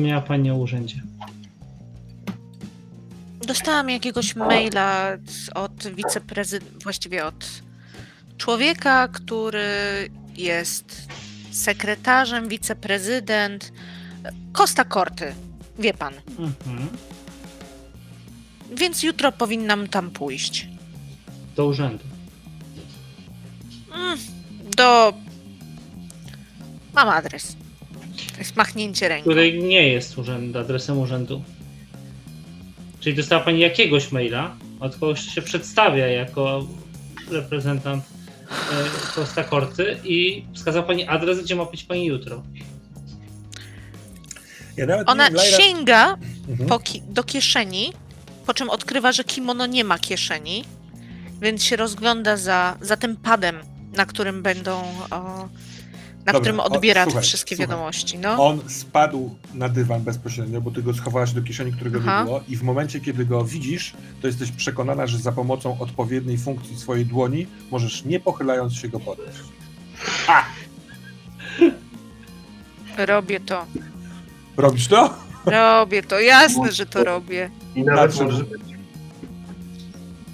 Wspomniała Pani o urzędzie. Dostałam jakiegoś maila od wiceprezydenta, właściwie od człowieka, który jest sekretarzem, wiceprezydent Costa Corty. Wie pan. Mhm. Więc jutro powinnam tam pójść. Do urzędu. Mm, do. Mam adres. To jest machnięcie ręką. Który nie jest urząd, adresem urzędu. Czyli dostała pani jakiegoś maila od kogoś, się przedstawia jako reprezentant e, Costa Corty i wskazał pani adres, gdzie ma być pani jutro. Ja Ona sięga mhm. ki do kieszeni, po czym odkrywa, że kimono nie ma kieszeni, więc się rozgląda za, za tym padem, na którym będą. O, na Dobra, którym odbiera te wszystkie słuchaj. wiadomości. No. On spadł na dywan bezpośrednio, bo ty go schowałaś do kieszeni, którego Aha. nie było i w momencie, kiedy go widzisz, to jesteś przekonana, że za pomocą odpowiedniej funkcji swojej dłoni możesz nie pochylając się go podnieść. A! Robię to. Robisz to? Robię to, jasne, że to robię. I nawet może.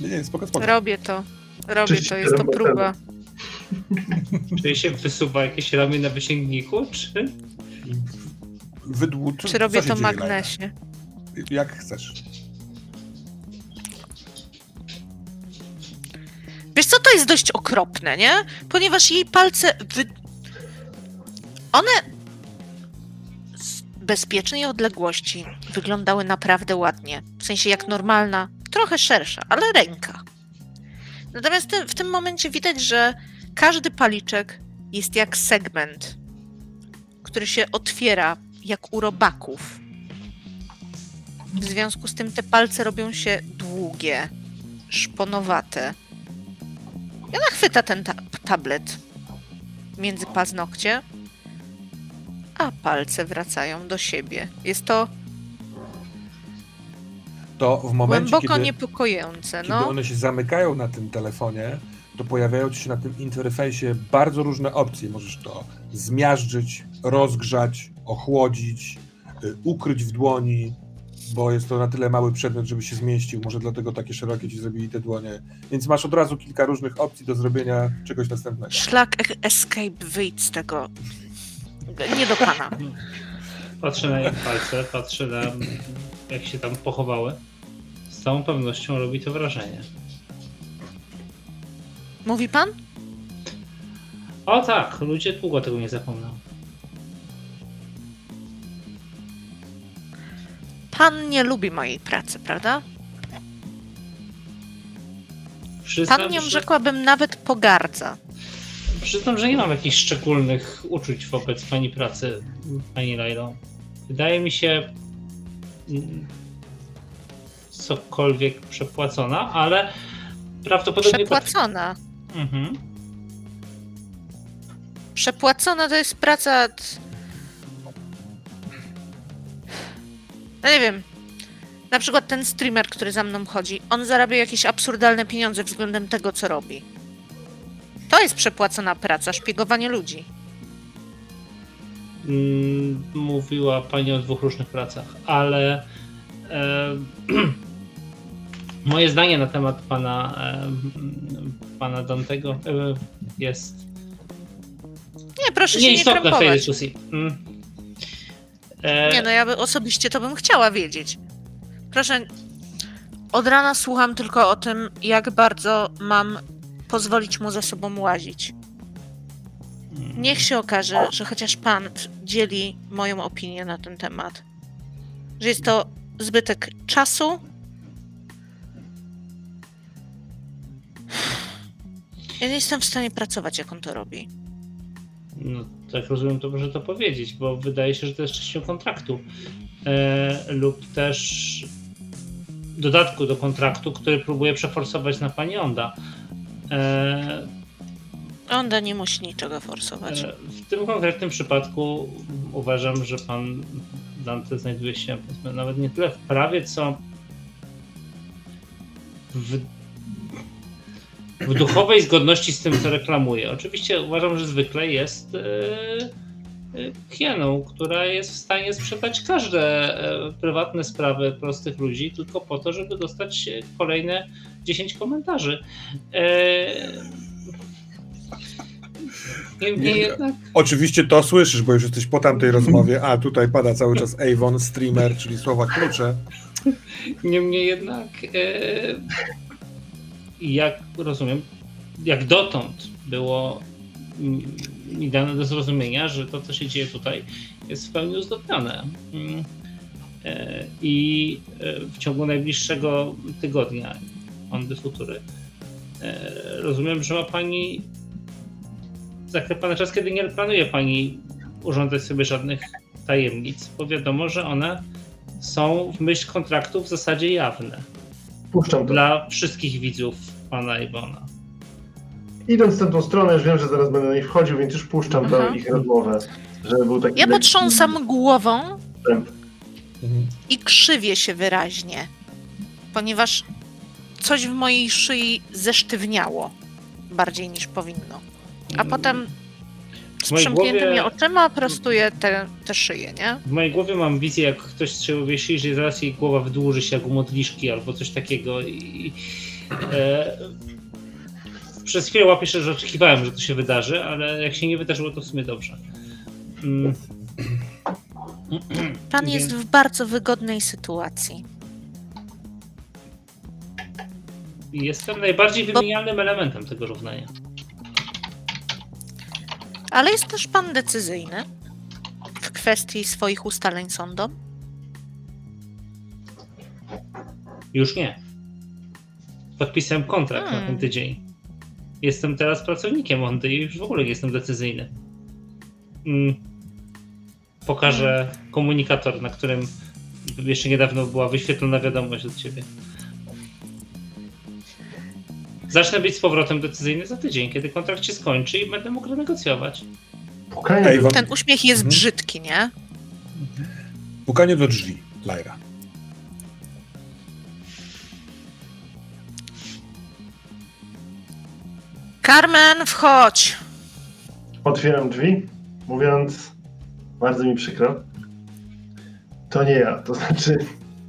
Nie, nie, spoko, spoko. Robię to. Robię to, jest to próba. Czy się wysuwa jakieś ramię na wysięgniku, czy? Wydłuczy, czy robię to magnesie? Jak chcesz. Wiesz co, to jest dość okropne, nie? Ponieważ jej palce wy... One z bezpiecznej odległości wyglądały naprawdę ładnie. W sensie jak normalna, trochę szersza, ale ręka. Natomiast w tym momencie widać, że każdy paliczek jest jak segment, który się otwiera jak u robaków. W związku z tym te palce robią się długie, szponowate. Ja chwyta ten ta tablet między paznokcie, a palce wracają do siebie. Jest to to w momencie, głęboko kiedy, niepokojące. Kiedy no. one się zamykają na tym telefonie, to pojawiają ci się na tym interfejsie bardzo różne opcje. Możesz to zmiażdżyć, rozgrzać, ochłodzić, y, ukryć w dłoni, bo jest to na tyle mały przedmiot, żeby się zmieścił. Może dlatego takie szerokie ci zrobili te dłonie. Więc masz od razu kilka różnych opcji do zrobienia czegoś następnego. Szlak escape, wyjdź z tego. Nie do pana. Patrzę na jej palce, patrzę na jak się tam pochowały. Z całą pewnością robi to wrażenie. Mówi pan? O tak, ludzie długo tego nie zapomną. Pan nie lubi mojej pracy, prawda? Przyznam, pan nią że... rzekłabym nawet pogardza. Przyznam, że nie mam jakichś szczególnych uczuć wobec pani pracy, pani Lajlo. Wydaje mi się mm, cokolwiek przepłacona, ale prawdopodobnie... Przepłacona? Mhm. Przepłacona to jest praca. No nie wiem. Na przykład ten streamer, który za mną chodzi, on zarabia jakieś absurdalne pieniądze względem tego, co robi. To jest przepłacona praca, szpiegowanie ludzi. Mm, mówiła pani o dwóch różnych pracach, ale e, moje zdanie na temat pana, pana Dantego e, jest nie, proszę się nie krępować. w tej dyskusji. Mm. E... Nie, no ja by osobiście to bym chciała wiedzieć. Proszę, od rana słucham tylko o tym, jak bardzo mam pozwolić mu ze sobą łazić. Mm. Niech się okaże, że chociaż pan dzieli moją opinię na ten temat. Że jest to zbytek czasu, Ja nie jestem w stanie pracować, jak on to robi. No, tak rozumiem, to może to powiedzieć, bo wydaje się, że to jest częścią kontraktu. E, lub też dodatku do kontraktu, który próbuje przeforsować na pani Onda. E, Onda nie musi niczego forsować. E, w tym konkretnym przypadku uważam, że pan Dante znajduje się nawet nie tyle w prawie, co w w duchowej zgodności z tym, co reklamuje. Oczywiście uważam, że zwykle jest y, hieną, która jest w stanie sprzedać każde e, prywatne sprawy prostych ludzi tylko po to, żeby dostać kolejne 10 komentarzy. E, Niemniej jednak. Oczywiście to słyszysz, bo już jesteś po tamtej rozmowie, a tutaj pada cały czas Avon, streamer, czyli słowa klucze. Niemniej jednak, e, jak rozumiem, jak dotąd było mi dane do zrozumienia, że to, co się dzieje tutaj, jest w pełni uzgodnione. Mm, e, I e, w ciągu najbliższego tygodnia, on de futury, rozumiem, że ma Pani zaklepany czas, kiedy nie planuje Pani urządzać sobie żadnych tajemnic, bo wiadomo, że one są w myśl kontraktu w zasadzie jawne. Puszczam to. Dla wszystkich widzów Pana Iwona. Idąc w tę stronę, już wiem, że zaraz będę na nich wchodził, więc już puszczam mhm. tę ich rozmowę. Żeby był taki ja potrząsam głową mhm. i krzywię się wyraźnie, ponieważ coś w mojej szyi zesztywniało bardziej niż powinno. A potem z przymkniętymi głowie... oczyma prostuję te, te szyje, nie? W mojej głowie mam wizję, jak ktoś strzelił wiesi, że zaraz jej głowa wydłuży się jak u modliszki albo coś takiego i... E, przez chwilę łapię się, że oczekiwałem, że to się wydarzy, ale jak się nie wydarzyło, to w sumie dobrze. Mm. Pan jest w bardzo wygodnej sytuacji. Jestem najbardziej wymienialnym Bo... elementem tego równania. Ale jest też pan decyzyjny w kwestii swoich ustaleń sądu? Już nie. Podpisałem kontrakt hmm. na ten hmm. tydzień. Jestem teraz pracownikiem Monty i już w ogóle nie jestem decyzyjny. Mm. Pokażę hmm. komunikator, na którym jeszcze niedawno była wyświetlona wiadomość od ciebie. Zacznę być z powrotem decyzyjny za tydzień, kiedy kontrakt się skończy i będę mógł renegocjować. Pukanie do... Ten uśmiech jest mhm. brzydki, nie? Pukanie do drzwi, Lyra. Carmen, wchodź! Otwieram drzwi, mówiąc, bardzo mi przykro. To nie ja, to znaczy,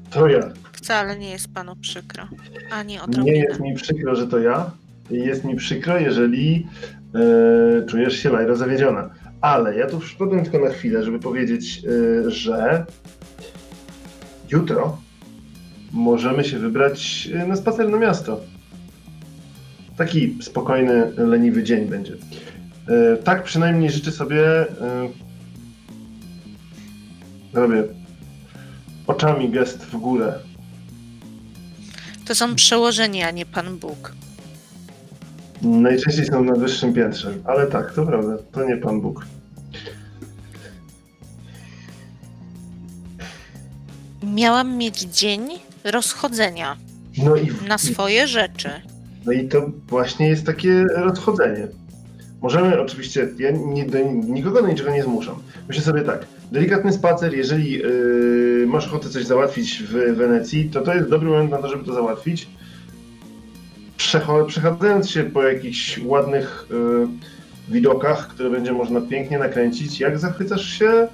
to ja. Wcale nie jest panu przykro. Ani odrobinę. Nie jest mi przykro, że to ja. Jest mi przykro, jeżeli e, czujesz się, Lajra, zawiedziona. Ale ja tu przyszedłem tylko na chwilę, żeby powiedzieć, e, że jutro możemy się wybrać e, na spacer na miasto. Taki spokojny, leniwy dzień będzie. E, tak przynajmniej życzę sobie. E, robię oczami gest w górę to są przełożenia, a nie Pan Bóg. Najczęściej są na wyższym piętrze, ale tak, to prawda, to nie Pan Bóg. Miałam mieć dzień rozchodzenia no i, na swoje rzeczy. No i to właśnie jest takie rozchodzenie. Możemy oczywiście, ja nie, do nikogo na niczego nie zmuszam. Myślę sobie tak, delikatny spacer, jeżeli yy, masz ochotę coś załatwić w Wenecji, to to jest dobry moment na to, żeby to załatwić. Przechadzając się po jakichś ładnych yy, widokach, które będzie można pięknie nakręcić, jak zachwycasz się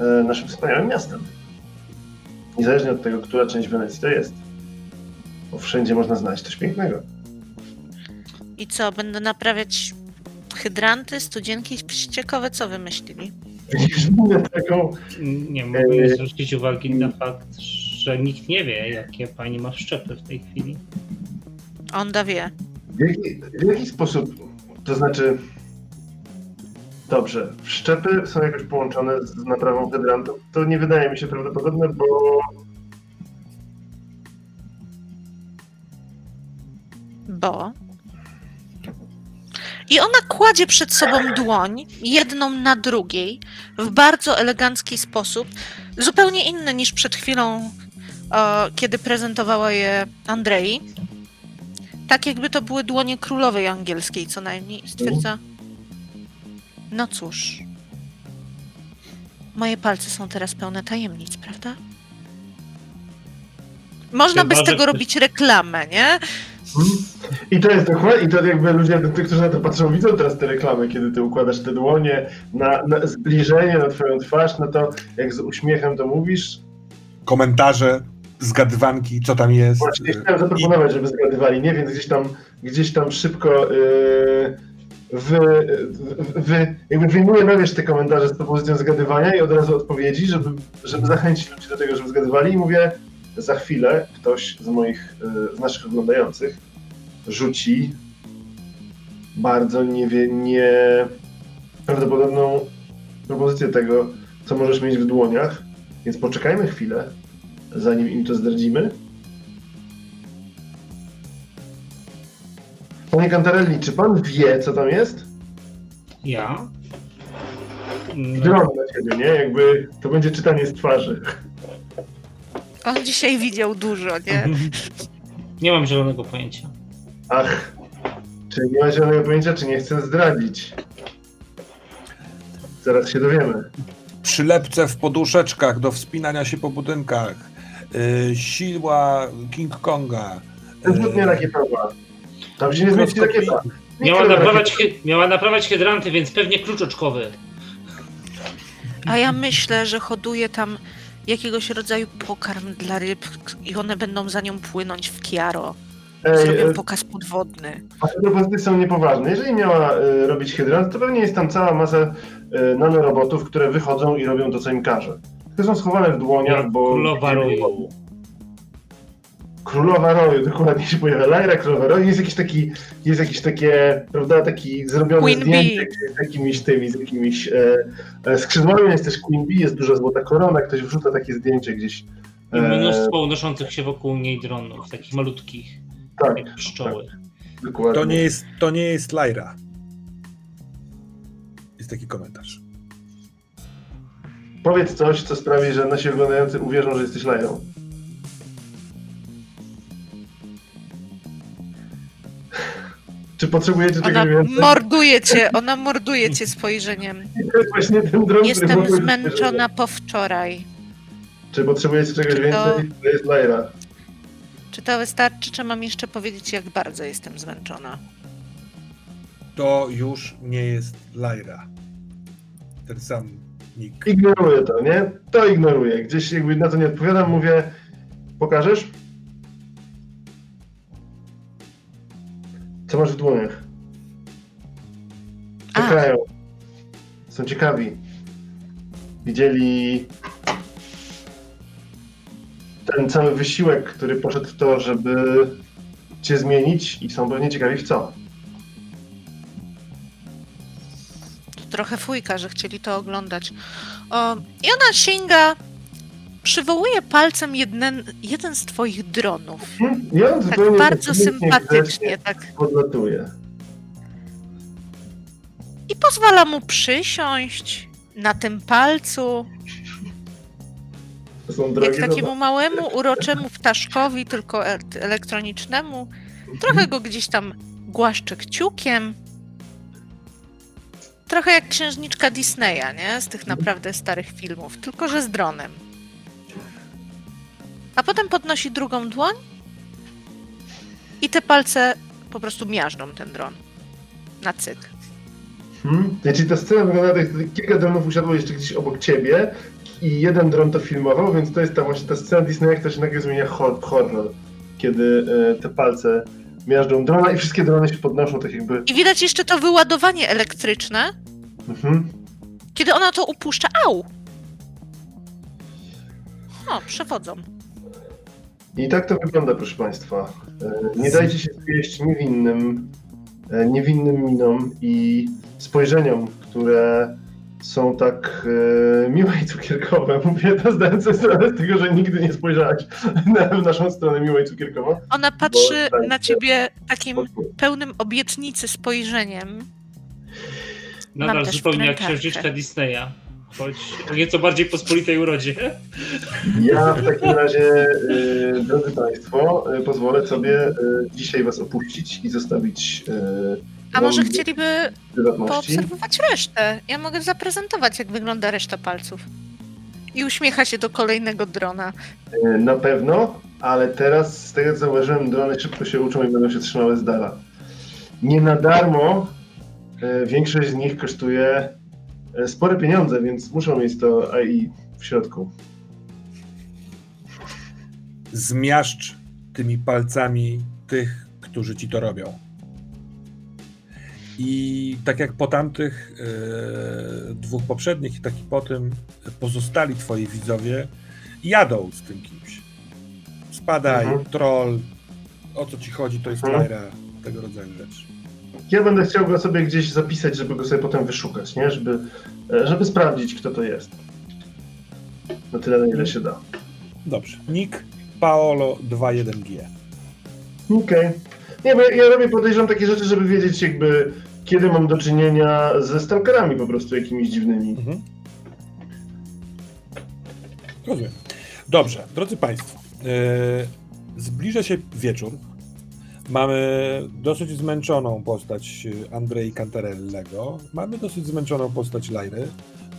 yy, naszym wspaniałym miastem. Niezależnie od tego, która część Wenecji to jest. Bo wszędzie można znaleźć coś pięknego. I co, będę naprawiać hydranty, studzienki? Ciekawe, co wymyślili. Taką... Nie mogę zwrócić uwagi na fakt, że nikt nie wie, jakie pani ma szczepy w tej chwili. Onda wie. W jaki, w jaki sposób, to znaczy... Dobrze, szczepy są jakoś połączone z naprawą hydrantów. To nie wydaje mi się prawdopodobne, bo Bo? I ona kładzie przed sobą dłoń, jedną na drugiej, w bardzo elegancki sposób, zupełnie inny niż przed chwilą, e, kiedy prezentowała je Andrei. Tak jakby to były dłonie królowej angielskiej, co najmniej. Stwierdza. No cóż. Moje palce są teraz pełne tajemnic, prawda? Można by z tego robić reklamę, nie? I to jest dokładnie, i to jakby ludzie, ty, którzy na to patrzą, widzą teraz te reklamy, kiedy ty układasz te dłonie na, na zbliżenie na twoją twarz, no to jak z uśmiechem to mówisz. Komentarze, zgadywanki, co tam jest. Właśnie chciałem zaproponować, żeby zgadywali, nie? Więc gdzieś tam, gdzieś tam szybko yy, wy, wy, jakby wyjmuję na wierzch te komentarze z propozycją zgadywania i od razu odpowiedzi, żeby, żeby zachęcić ludzi do tego, żeby zgadywali i mówię, za chwilę ktoś z moich, yy, z naszych oglądających rzuci bardzo nie, nie prawdopodobną propozycję tego, co możesz mieć w dłoniach, więc poczekajmy chwilę, zanim im to zdradzimy. Panie Cantarelli, czy pan wie, co tam jest? Ja? No, na ciebie, nie? Jakby to będzie czytanie z twarzy. On dzisiaj widział dużo, nie? nie mam zielonego pojęcia. Ach, czy nie ma zielonego pojęcia, czy nie chcę zdradzić? Zaraz się dowiemy. Przylepce w poduszeczkach do wspinania się po budynkach. Yy, siła King Konga. To jest zbytnie rakietowa. Tam się nie zmieści rakieta. Miała naprawiać, miała naprawiać hydranty, więc pewnie klucz oczkowy. A ja myślę, że hoduje tam jakiegoś rodzaju pokarm dla ryb i one będą za nią płynąć w Kiaro. Ej, Zrobią e, pokaz podwodny. Wasze propozycje są niepoważne. Jeżeli miała y, robić hydrant, to pewnie jest tam cała masa y, nanorobotów, które wychodzą i robią to, co im każe. Tylko są schowane w dłoniach, bo... królowa roju. Królowa Roju, dokładnie się pojawia. Lyra Królowa Roju. Jest jakiś taki, jest jakieś takie, prawda, taki zrobione Queen zdjęcie z jakimiś tymi, z jakimiś e, e, skrzydłami. Jest też Queen Bee, jest duża złota korona. Ktoś wrzuca takie zdjęcie gdzieś. I E, mnóstwo unoszących się wokół niej dronów, takich malutkich, tak, jak pszczoły. dokładnie. To nie jest, to nie jest Lyra. Jest taki komentarz. Powiedz coś, co sprawi, że nasi oglądający uwierzą, że jesteś Lyrą. Czy potrzebujecie Ona czegoś więcej? morduje cię, ona morduje cię spojrzeniem. Właśnie ten który Jestem zmęczona po wczoraj. Czy potrzebujecie czegoś Czy to- więcej? To jest Lyra. Czy to wystarczy, czy mam jeszcze powiedzieć, jak bardzo jestem zmęczona? To już nie jest Lyra. Ten sam nick. Ignoruję to, nie? To ignoruję. Gdzieś jakby na to nie odpowiadam, mówię, pokażesz? Co masz w dłoniach? Czekają. Są ciekawi. Widzieli ten cały wysiłek, który poszedł w to, żeby cię zmienić i są pewnie ciekawi w co. To trochę fujka, że chcieli to oglądać. O, I ona sięga, przywołuje palcem jeden, jeden z twoich dronów. I on Tak bardzo sympatycznie, tak. podlatuje. I pozwala mu przysiąść na tym palcu, jak takiemu małemu, uroczemu ptaszkowi, tylko elektronicznemu. Trochę go gdzieś tam głaszcze kciukiem. Trochę jak księżniczka Disneya, nie? Z tych naprawdę starych filmów, tylko że z dronem. A potem podnosi drugą dłoń i te palce po prostu miażdżą ten dron. Na cyk. Hmm? Czyli ta scena wygląda tak, kilka dronów usiadło jeszcze gdzieś obok ciebie i jeden dron to filmował, więc to jest ta właśnie ta scena Disneya, jak to się nagle zmienia horror, kiedy e, te palce miażdżą drona i wszystkie drony się podnoszą tak jakby... I widać jeszcze to wyładowanie elektryczne, Mhm. kiedy ona to upuszcza. Au! O, przewodzą. I tak to wygląda, proszę Państwa. E, Nie dajcie się zwieść niewinnym, e, niewinnym minom i spojrzeniom, które są tak e, miłe i cukierkowe. Mówię to zdając sobie sprawę z tego, że nigdy nie spojrzałaś na naszą stronę miłe i cukierkowo. Ona patrzy Bo- na ciebie takim pełnym obietnicy spojrzeniem. Nadal też zupełnie jak księżniczka Disneya. Choć o nieco bardziej pospolitej urodzie. Ja w takim razie, e, drodzy Państwo, e, pozwolę sobie e, dzisiaj Was opuścić i zostawić A może chcieliby poobserwować resztę? Ja mogę zaprezentować, jak wygląda reszta palców. I uśmiecha się do kolejnego drona. Na pewno, ale teraz z tego co zauważyłem, drony szybko się uczą i będą się trzymały z dala. Nie na darmo większość z nich kosztuje spore pieniądze, więc muszą mieć to AI w środku. Zmiażdż tymi palcami tych, którzy ci to robią. I tak jak po tamtych e, dwóch poprzednich, tak i po tym pozostali twoi widzowie jadą z tym kimś. Spadaj, Mhm. troll, o co ci chodzi, to jest Mhm. Tego rodzaju rzecz. Ja będę chciał go sobie gdzieś zapisać, żeby go sobie potem wyszukać, nie? Żeby, e, żeby sprawdzić, kto to jest. Na tyle, na ile się da. Dobrze. Nick Paolo 21G. Okej. Nie, bo ja, ja robię, podejrzewam takie rzeczy, żeby wiedzieć jakby, kiedy mam do czynienia ze stalkerami po prostu jakimiś dziwnymi. Mhm. Rozumiem. Dobrze, drodzy Państwo, yy, zbliża się wieczór. Mamy dosyć zmęczoną postać e, Andrei Cantarellego. Mamy dosyć zmęczoną postać Lajry.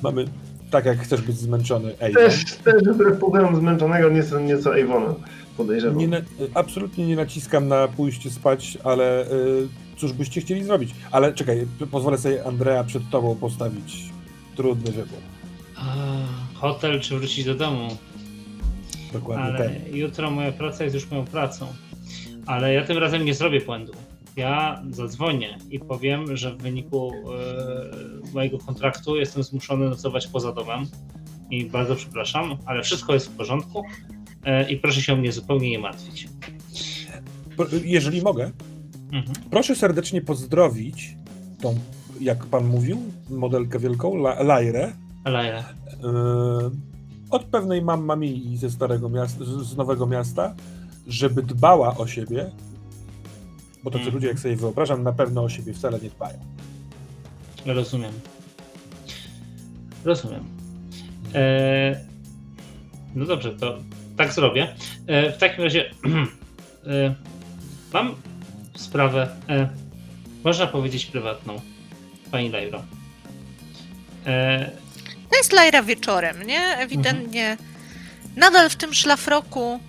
Mamy, tak jak chcesz być zmęczony, Avon. Też, też wbrew pozorom zmęczonego nieco, nieco Avona, podejrzewam. Nie, na- absolutnie nie naciskam na pójście spać, ale y, cóż byście chcieli zrobić? Ale czekaj, pozwolę sobie Andrea przed tobą postawić trudny wybór. A, Hotel czy wrócić do domu? Dokładnie Ale ten. jutro moja praca jest już moją pracą. Ale ja tym razem nie zrobię błędu. Ja zadzwonię i powiem, że w wyniku e, mojego kontraktu jestem zmuszony nocować poza domem. I bardzo przepraszam, ale wszystko jest w porządku. E, I proszę się o mnie zupełnie nie martwić. Jeżeli mogę, Mhm. proszę serdecznie pozdrowić tą, jak pan mówił, modelkę wielką, La- Lajrę, Ale y, od pewnej mammi ze starego miasta, z nowego miasta, żeby dbała o siebie, bo tacy Mhm. ludzie, jak sobie wyobrażam, na pewno o siebie wcale nie dbają. Rozumiem. Rozumiem. E, no dobrze, to tak zrobię. E, w takim razie e, mam sprawę, e, można powiedzieć prywatną, pani Lajro. E, To jest Lajra wieczorem, nie? Ewidentnie nadal w tym szlafroku,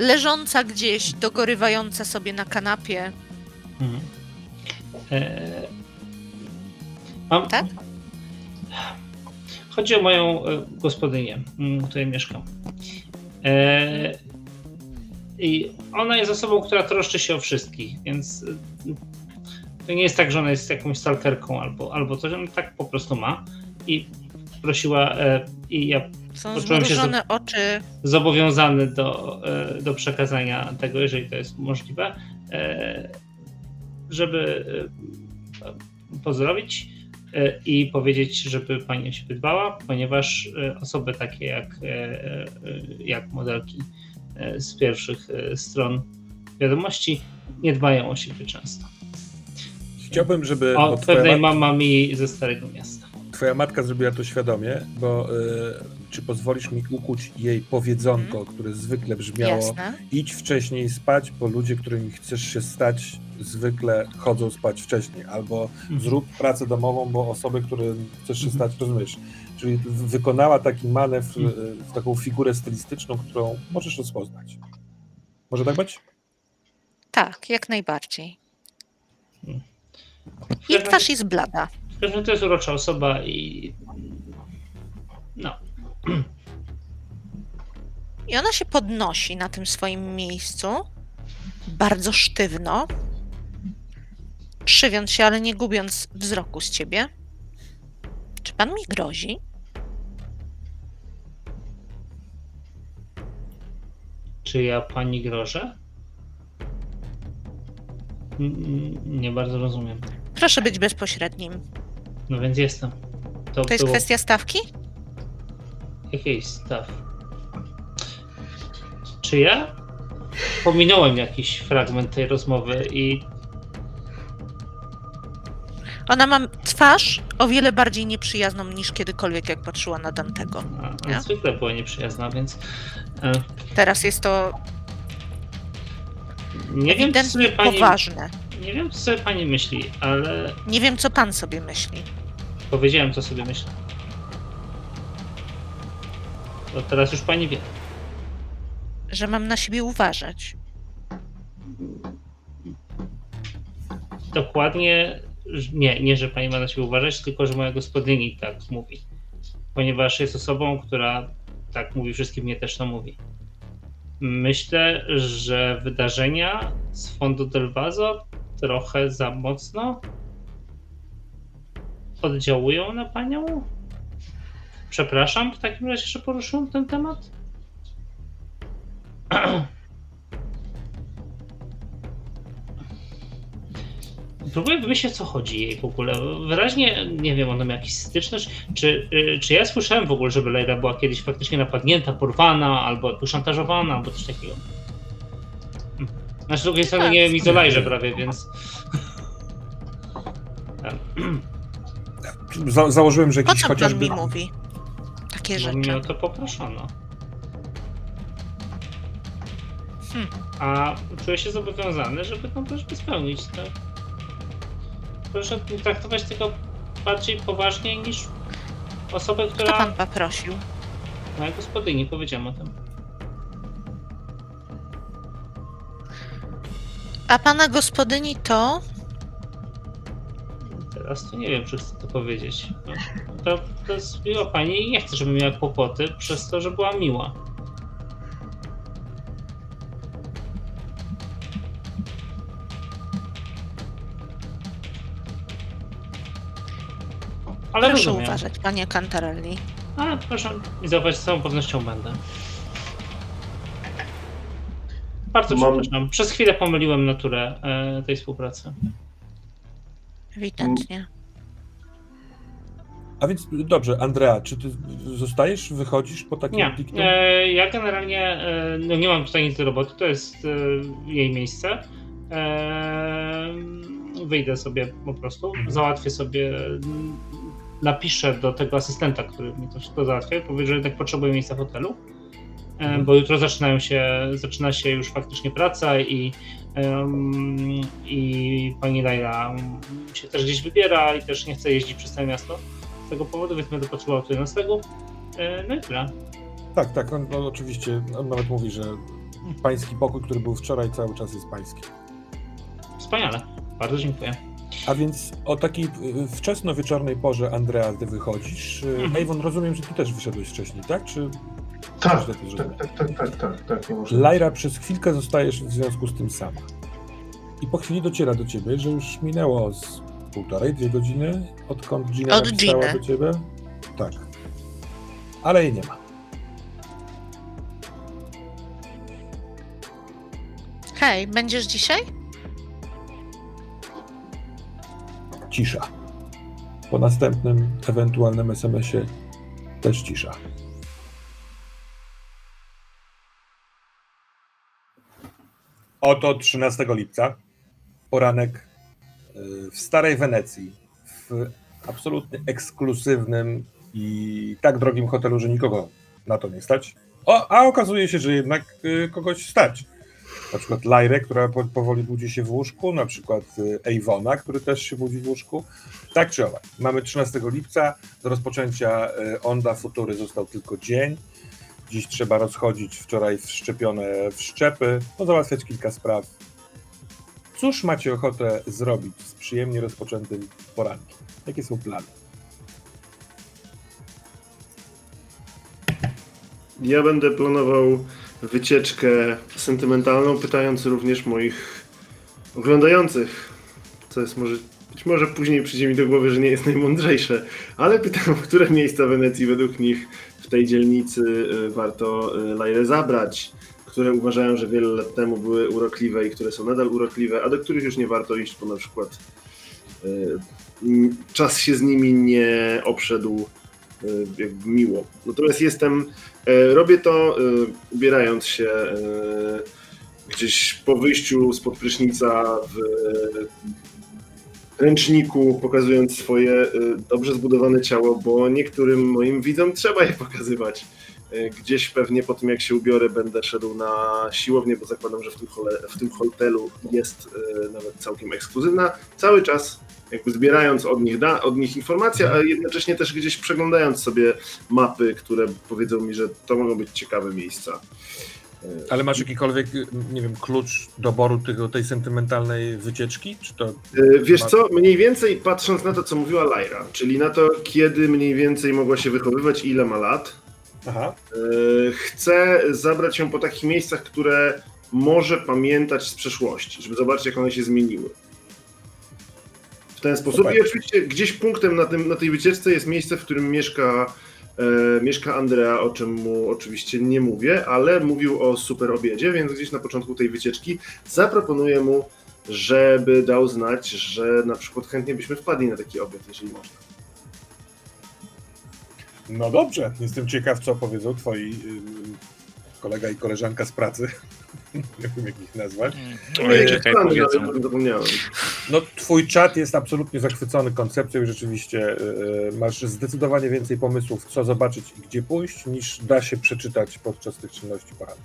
leżąca gdzieś, dogorywająca sobie na kanapie. mhm. e, mam, Tak? Chodzi o moją e, gospodynię, m, w której mieszkam. E, I ona jest osobą, która troszczy się o wszystkich, więc e, to nie jest tak, że ona jest jakąś stalkerką albo, albo coś, ona tak po prostu ma. I prosiła, e, i ja Są Poczułem się zmrużone oczy. zobowiązany do, e, do przekazania tego, jeżeli to jest możliwe, e, żeby e, pozdrowić e, i powiedzieć, żeby pani o siebie dbała, ponieważ e, osoby takie jak, e, e, jak modelki e, z pierwszych e, stron wiadomości nie dbają o siebie często. Chciałbym, żeby... O pewnej mama mi ze Starego Miasta. Twoja matka zrobiła to świadomie, bo y, czy pozwolisz mi ukuć jej powiedzonko, które zwykle brzmiało Jasne. idź wcześniej spać, bo ludzie, którymi chcesz się stać, zwykle chodzą spać wcześniej, albo zrób pracę domową, bo osoby, którym chcesz się Mhm. stać, rozumiesz. Czyli wykonała taki manewr, Mhm. y, w taką figurę stylistyczną, którą możesz rozpoznać. Może tak być? Tak, jak najbardziej. W Jej twarz jest blada. Razie to jest urocza osoba i no, I ona się podnosi na tym swoim miejscu, bardzo sztywno, krzywiąc się, ale nie gubiąc wzroku z ciebie. Czy pan mi grozi? czy ja pani grożę? N- Nie bardzo rozumiem. Proszę być bezpośrednim. No więc jestem. To, To jest było kwestia stawki? jakiejś staw. Czy ja pominąłem jakiś fragment tej rozmowy i Ona ma twarz o wiele bardziej nieprzyjazną niż kiedykolwiek, jak patrzyła na Dantego. a, Nie? zwykle była nieprzyjazna, więc e, Teraz jest to nie wiem, sobie pani, poważne. Nie wiem, co sobie pani myśli, ale Nie wiem, co pan sobie myśli. powiedziałem, co sobie myślę. To teraz już pani wie. że mam na siebie uważać. Dokładnie, nie, nie, że pani ma na siebie uważać, tylko że moja gospodyni tak mówi. Ponieważ jest osobą, która tak mówi wszystkim, mnie też to mówi. Myślę, że wydarzenia z Fondo del Vaso trochę za mocno oddziałują na panią? Przepraszam w takim razie, że poruszyłem ten temat. Próbuję wymyślić, o co chodzi jej w ogóle. Wyraźnie, nie wiem, ona ma jakiś styczność. Czy, y, czy ja słyszałem w ogóle, żeby Leila była kiedyś faktycznie napadnięta, porwana, albo szantażowana, albo coś takiego? Na z drugiej strony nie wiem Lajrze prawie, więc... Za założyłem, że Po jakiś co pan chociażby... mi mówi takie Bo mnie o rzeczy? to poproszono. Hmm. A czuję się zobowiązany, żeby tą prośbę spełnić. Tak? Proszę traktować tego bardziej poważnie niż osobę, Kto która. pan poprosił? Moja gospodyni, powiedziałem o tym. A pana gospodyni to? Teraz to nie wiem, czy chcę to powiedzieć. To, to jest miła pani i nie chcę, żeby miała kłopoty przez to, że była miła. Ale Proszę rozumiem. uważać, panie Cantarelli. A, proszę i zauważyć, z całą pewnością będę. Bardzo Mam- przepraszam. Przez chwilę pomyliłem naturę e, tej współpracy. Ewidentnie. A więc dobrze, Andrea, czy ty zostajesz, wychodzisz po takim Nie, diktum? e, ja generalnie e, no nie mam tutaj nic do roboty, to jest jej miejsce. Wyjdę sobie po prostu, załatwię sobie, napiszę do tego asystenta, który mi to wszystko załatwia, powie, że jednak potrzebuję miejsca w hotelu, Mhm. Bo jutro zaczynają się, zaczyna się już faktycznie praca i, i pani Laila się też gdzieś wybiera i też nie chce jeździć przez całe miasto z tego powodu, więc będę potrzebował tutaj noclegu. E, No i tyle. Tak, tak, on, on oczywiście, on nawet mówi, że pański pokój, który był wczoraj, cały czas jest pański. Wspaniale. Bardzo dziękuję. A więc o takiej wczesno-wieczornej porze, Andrea, ty wychodzisz. Y, Mhm. Avon, rozumiem, że ty też wyszedłeś wcześniej, tak? Czy Tak, tak, tak, tak, tak, tak, tak, nie może Lyra przez chwilkę zostajesz w związku z tym sama. I po chwili dociera do ciebie, że już minęło z półtorej, dwie godziny, odkąd Gina Od napisała Giny. do ciebie. Tak. Ale jej nie ma. Hej, będziesz dzisiaj? Cisza. Po następnym ewentualnym SMS-ie też cisza. Oto 13 lipca, poranek y, w Starej Wenecji, w absolutnie ekskluzywnym i tak drogim hotelu, że nikogo na to nie stać. O, a okazuje się, że jednak y, kogoś stać. Na przykład Lajrę, która po, powoli budzi się w łóżku, na przykład y, Avona, który też się budzi w łóżku. Tak czy owak, mamy 13 lipca, do rozpoczęcia y, Onda Futury został tylko dzień. Dziś trzeba rozchodzić wczoraj wszczepione wszczepy, pozałatwiać kilka spraw. Cóż macie ochotę zrobić z przyjemnie rozpoczętym porankiem? Jakie są plany? Ja będę planował wycieczkę sentymentalną, pytając również moich oglądających, co jest może, być może później przyjdzie mi do głowy, że nie jest najmądrzejsze, ale pytam, które miejsca Wenecji według nich tej dzielnicy y, warto y, Lajrę zabrać, które uważają, że wiele lat temu były urokliwe i które są nadal urokliwe, a do których już nie warto iść, bo na przykład y, czas się z nimi nie obszedł jakby miło. Natomiast jestem Robię to ubierając się gdzieś po wyjściu spod prysznica w ręczniku, pokazując swoje e, dobrze zbudowane ciało, bo niektórym moim widzom trzeba je pokazywać. E, Gdzieś pewnie po tym jak się ubiorę będę szedł na siłownię, bo zakładam, że w tym, hole, w tym hotelu jest e, nawet całkiem ekskluzywna. Cały czas jakby zbierając od nich, da, od nich informacje, a jednocześnie też gdzieś przeglądając sobie mapy, które powiedzą mi, że to mogą być ciekawe miejsca. Ale masz jakikolwiek, y, nie wiem, klucz doboru tego, tej sentymentalnej wycieczki? Czy to... Y, Wiesz co, mniej więcej patrząc na to, co mówiła Lyra, czyli na to, kiedy mniej więcej mogła się wychowywać i ile ma lat, Aha. y, chcę zabrać ją po takich miejscach, które może pamiętać z przeszłości, żeby zobaczyć, jak one się zmieniły. W ten sposób. I oczywiście gdzieś punktem na, tym, na tej wycieczce jest miejsce, w którym mieszka, e, mieszka Andrea, o czym mu oczywiście nie mówię, ale mówił o super obiedzie, więc gdzieś na początku tej wycieczki zaproponuję mu, żeby dał znać, że na przykład chętnie byśmy wpadli na taki obiad, jeżeli można. No dobrze, jestem ciekaw, co powiedzą twoi kolega i koleżanka z pracy. Nie wiem, jak ich nazwać. No, jakieś czekaj, plany, powiedzą. ale o tym zapomniałem. No, twój czat jest absolutnie zachwycony koncepcją i rzeczywiście y, masz zdecydowanie więcej pomysłów, co zobaczyć i gdzie pójść, niż da się przeczytać podczas tych czynności porannych.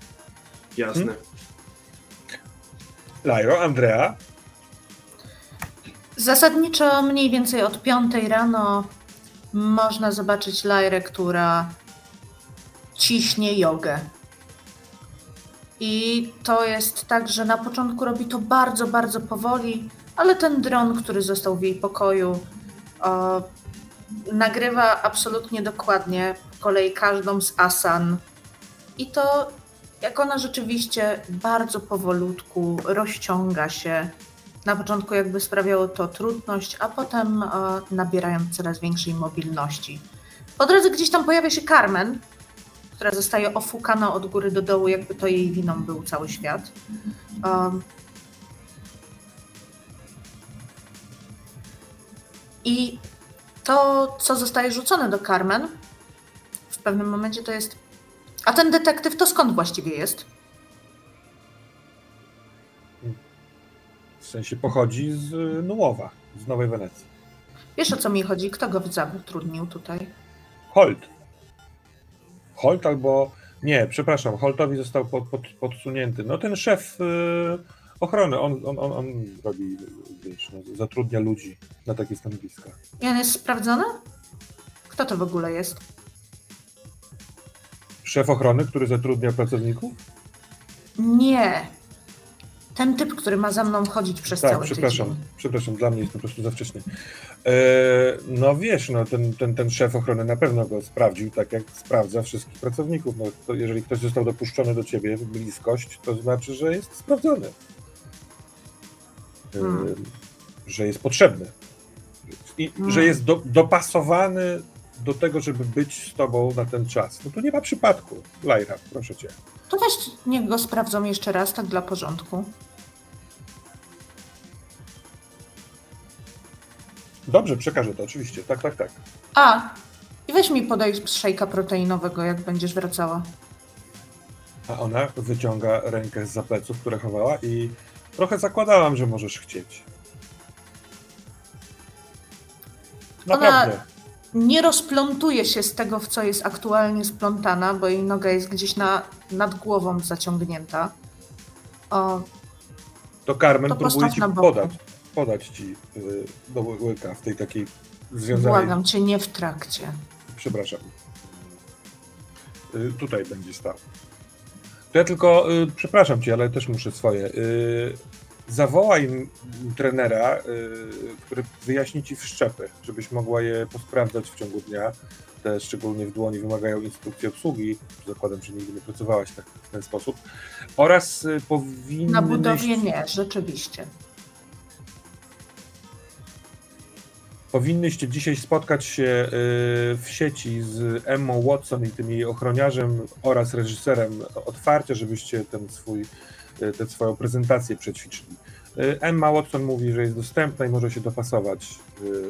Jasne. Lajo, Andrea, Zasadniczo mniej więcej od 5 rano można zobaczyć Lajrę, która ciśnie jogę. I to jest tak, że na początku robi to bardzo, bardzo powoli, ale ten dron, który został w jej pokoju, o, nagrywa absolutnie dokładnie po kolei każdą z asan. I to, jak ona rzeczywiście bardzo powolutku rozciąga się, na początku jakby sprawiało to trudność, a potem e, nabierając coraz większej mobilności. Po drodze gdzieś tam pojawia się Carmen, która zostaje ofukana od góry do dołu, jakby to jej winą był cały świat. Um, I to, co zostaje rzucone do Carmen, w pewnym momencie to jest. A ten detektyw to skąd właściwie jest? w sensie pochodzi z y, Nułowa, z Nowej Wenecji. Wiesz o co mi chodzi? Kto go zatrudnił tutaj? Holt. Holt albo. Nie, przepraszam, Holtowi został pod, pod, podsunięty. No ten szef y, ochrony, on, on, on, on robi, wiesz, no, zatrudnia ludzi na takie stanowiska. I on jest sprawdzony? Kto to w ogóle jest? Szef ochrony, który zatrudnia pracowników? Nie. Ten typ, który ma za mną chodzić przez tak, cały przepraszam, tydzień. przepraszam, dla mnie jest po prostu za wcześnie. E, no wiesz, no ten, ten, ten szef ochrony na pewno go sprawdził, tak jak sprawdza wszystkich pracowników. No, to jeżeli ktoś został dopuszczony do ciebie w bliskość, to znaczy, że jest sprawdzony. E, Hmm. Że jest potrzebny. I Hmm. że jest do, dopasowany do tego, żeby być z tobą na ten czas. No to nie ma przypadku. Lajra, proszę cię. To weź niech go sprawdzą jeszcze raz, tak dla porządku. Dobrze, przekażę to oczywiście. Tak, tak, tak. A, i weź mi podaj szejka proteinowego, jak będziesz wracała. A ona wyciąga rękę z pleców, które chowała i trochę zakładałam, że możesz chcieć. Naprawdę. Nie rozplątuje się z tego, w co jest aktualnie splątana, bo jej noga jest gdzieś na, nad głową zaciągnięta. O, To Carmen to próbuje ci podać, podać ci y, do łyka w tej takiej związanej... błagam cię, nie w trakcie. Przepraszam. Y, tutaj będzie stał. To ja tylko, y, przepraszam cię, ale też muszę swoje. Zawołaj trenera, y, który wyjaśni ci wszczepy, żebyś mogła je posprawdzać w ciągu dnia. Te szczególnie w dłoni wymagają instrukcji obsługi. Zakładam, że nigdy nie pracowałaś tak w ten sposób. Oraz y, powinnyś... Na budowie nie, rzeczywiście. Powinnyście dzisiaj spotkać się y, w sieci z Emmą Watson i tym jej ochroniarzem oraz reżyserem otwarcia, żebyście ten swój, tę swoją prezentację przećwiczyli. Y, Emma Watson mówi, że jest dostępna i może się dopasować y,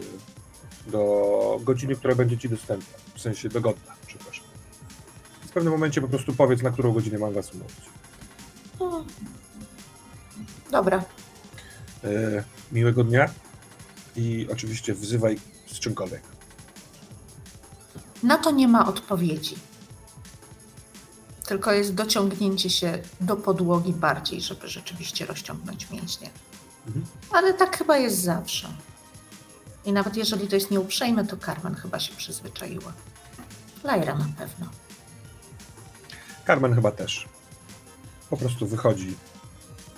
do godziny, która będzie ci dostępna, w sensie dogodna, przepraszam. W pewnym momencie po prostu powiedz, na którą godzinę mam was umówić. No. Dobra. Miłego dnia i oczywiście wzywaj z czymkolwiek. Na to nie ma odpowiedzi. Tylko jest dociągnięcie się do podłogi bardziej, żeby rzeczywiście rozciągnąć mięśnie. Mhm. Ale tak chyba jest zawsze. I nawet jeżeli to jest nieuprzejme, to Carmen chyba się przyzwyczaiła. Lajra na pewno. Carmen chyba też. po prostu wychodzi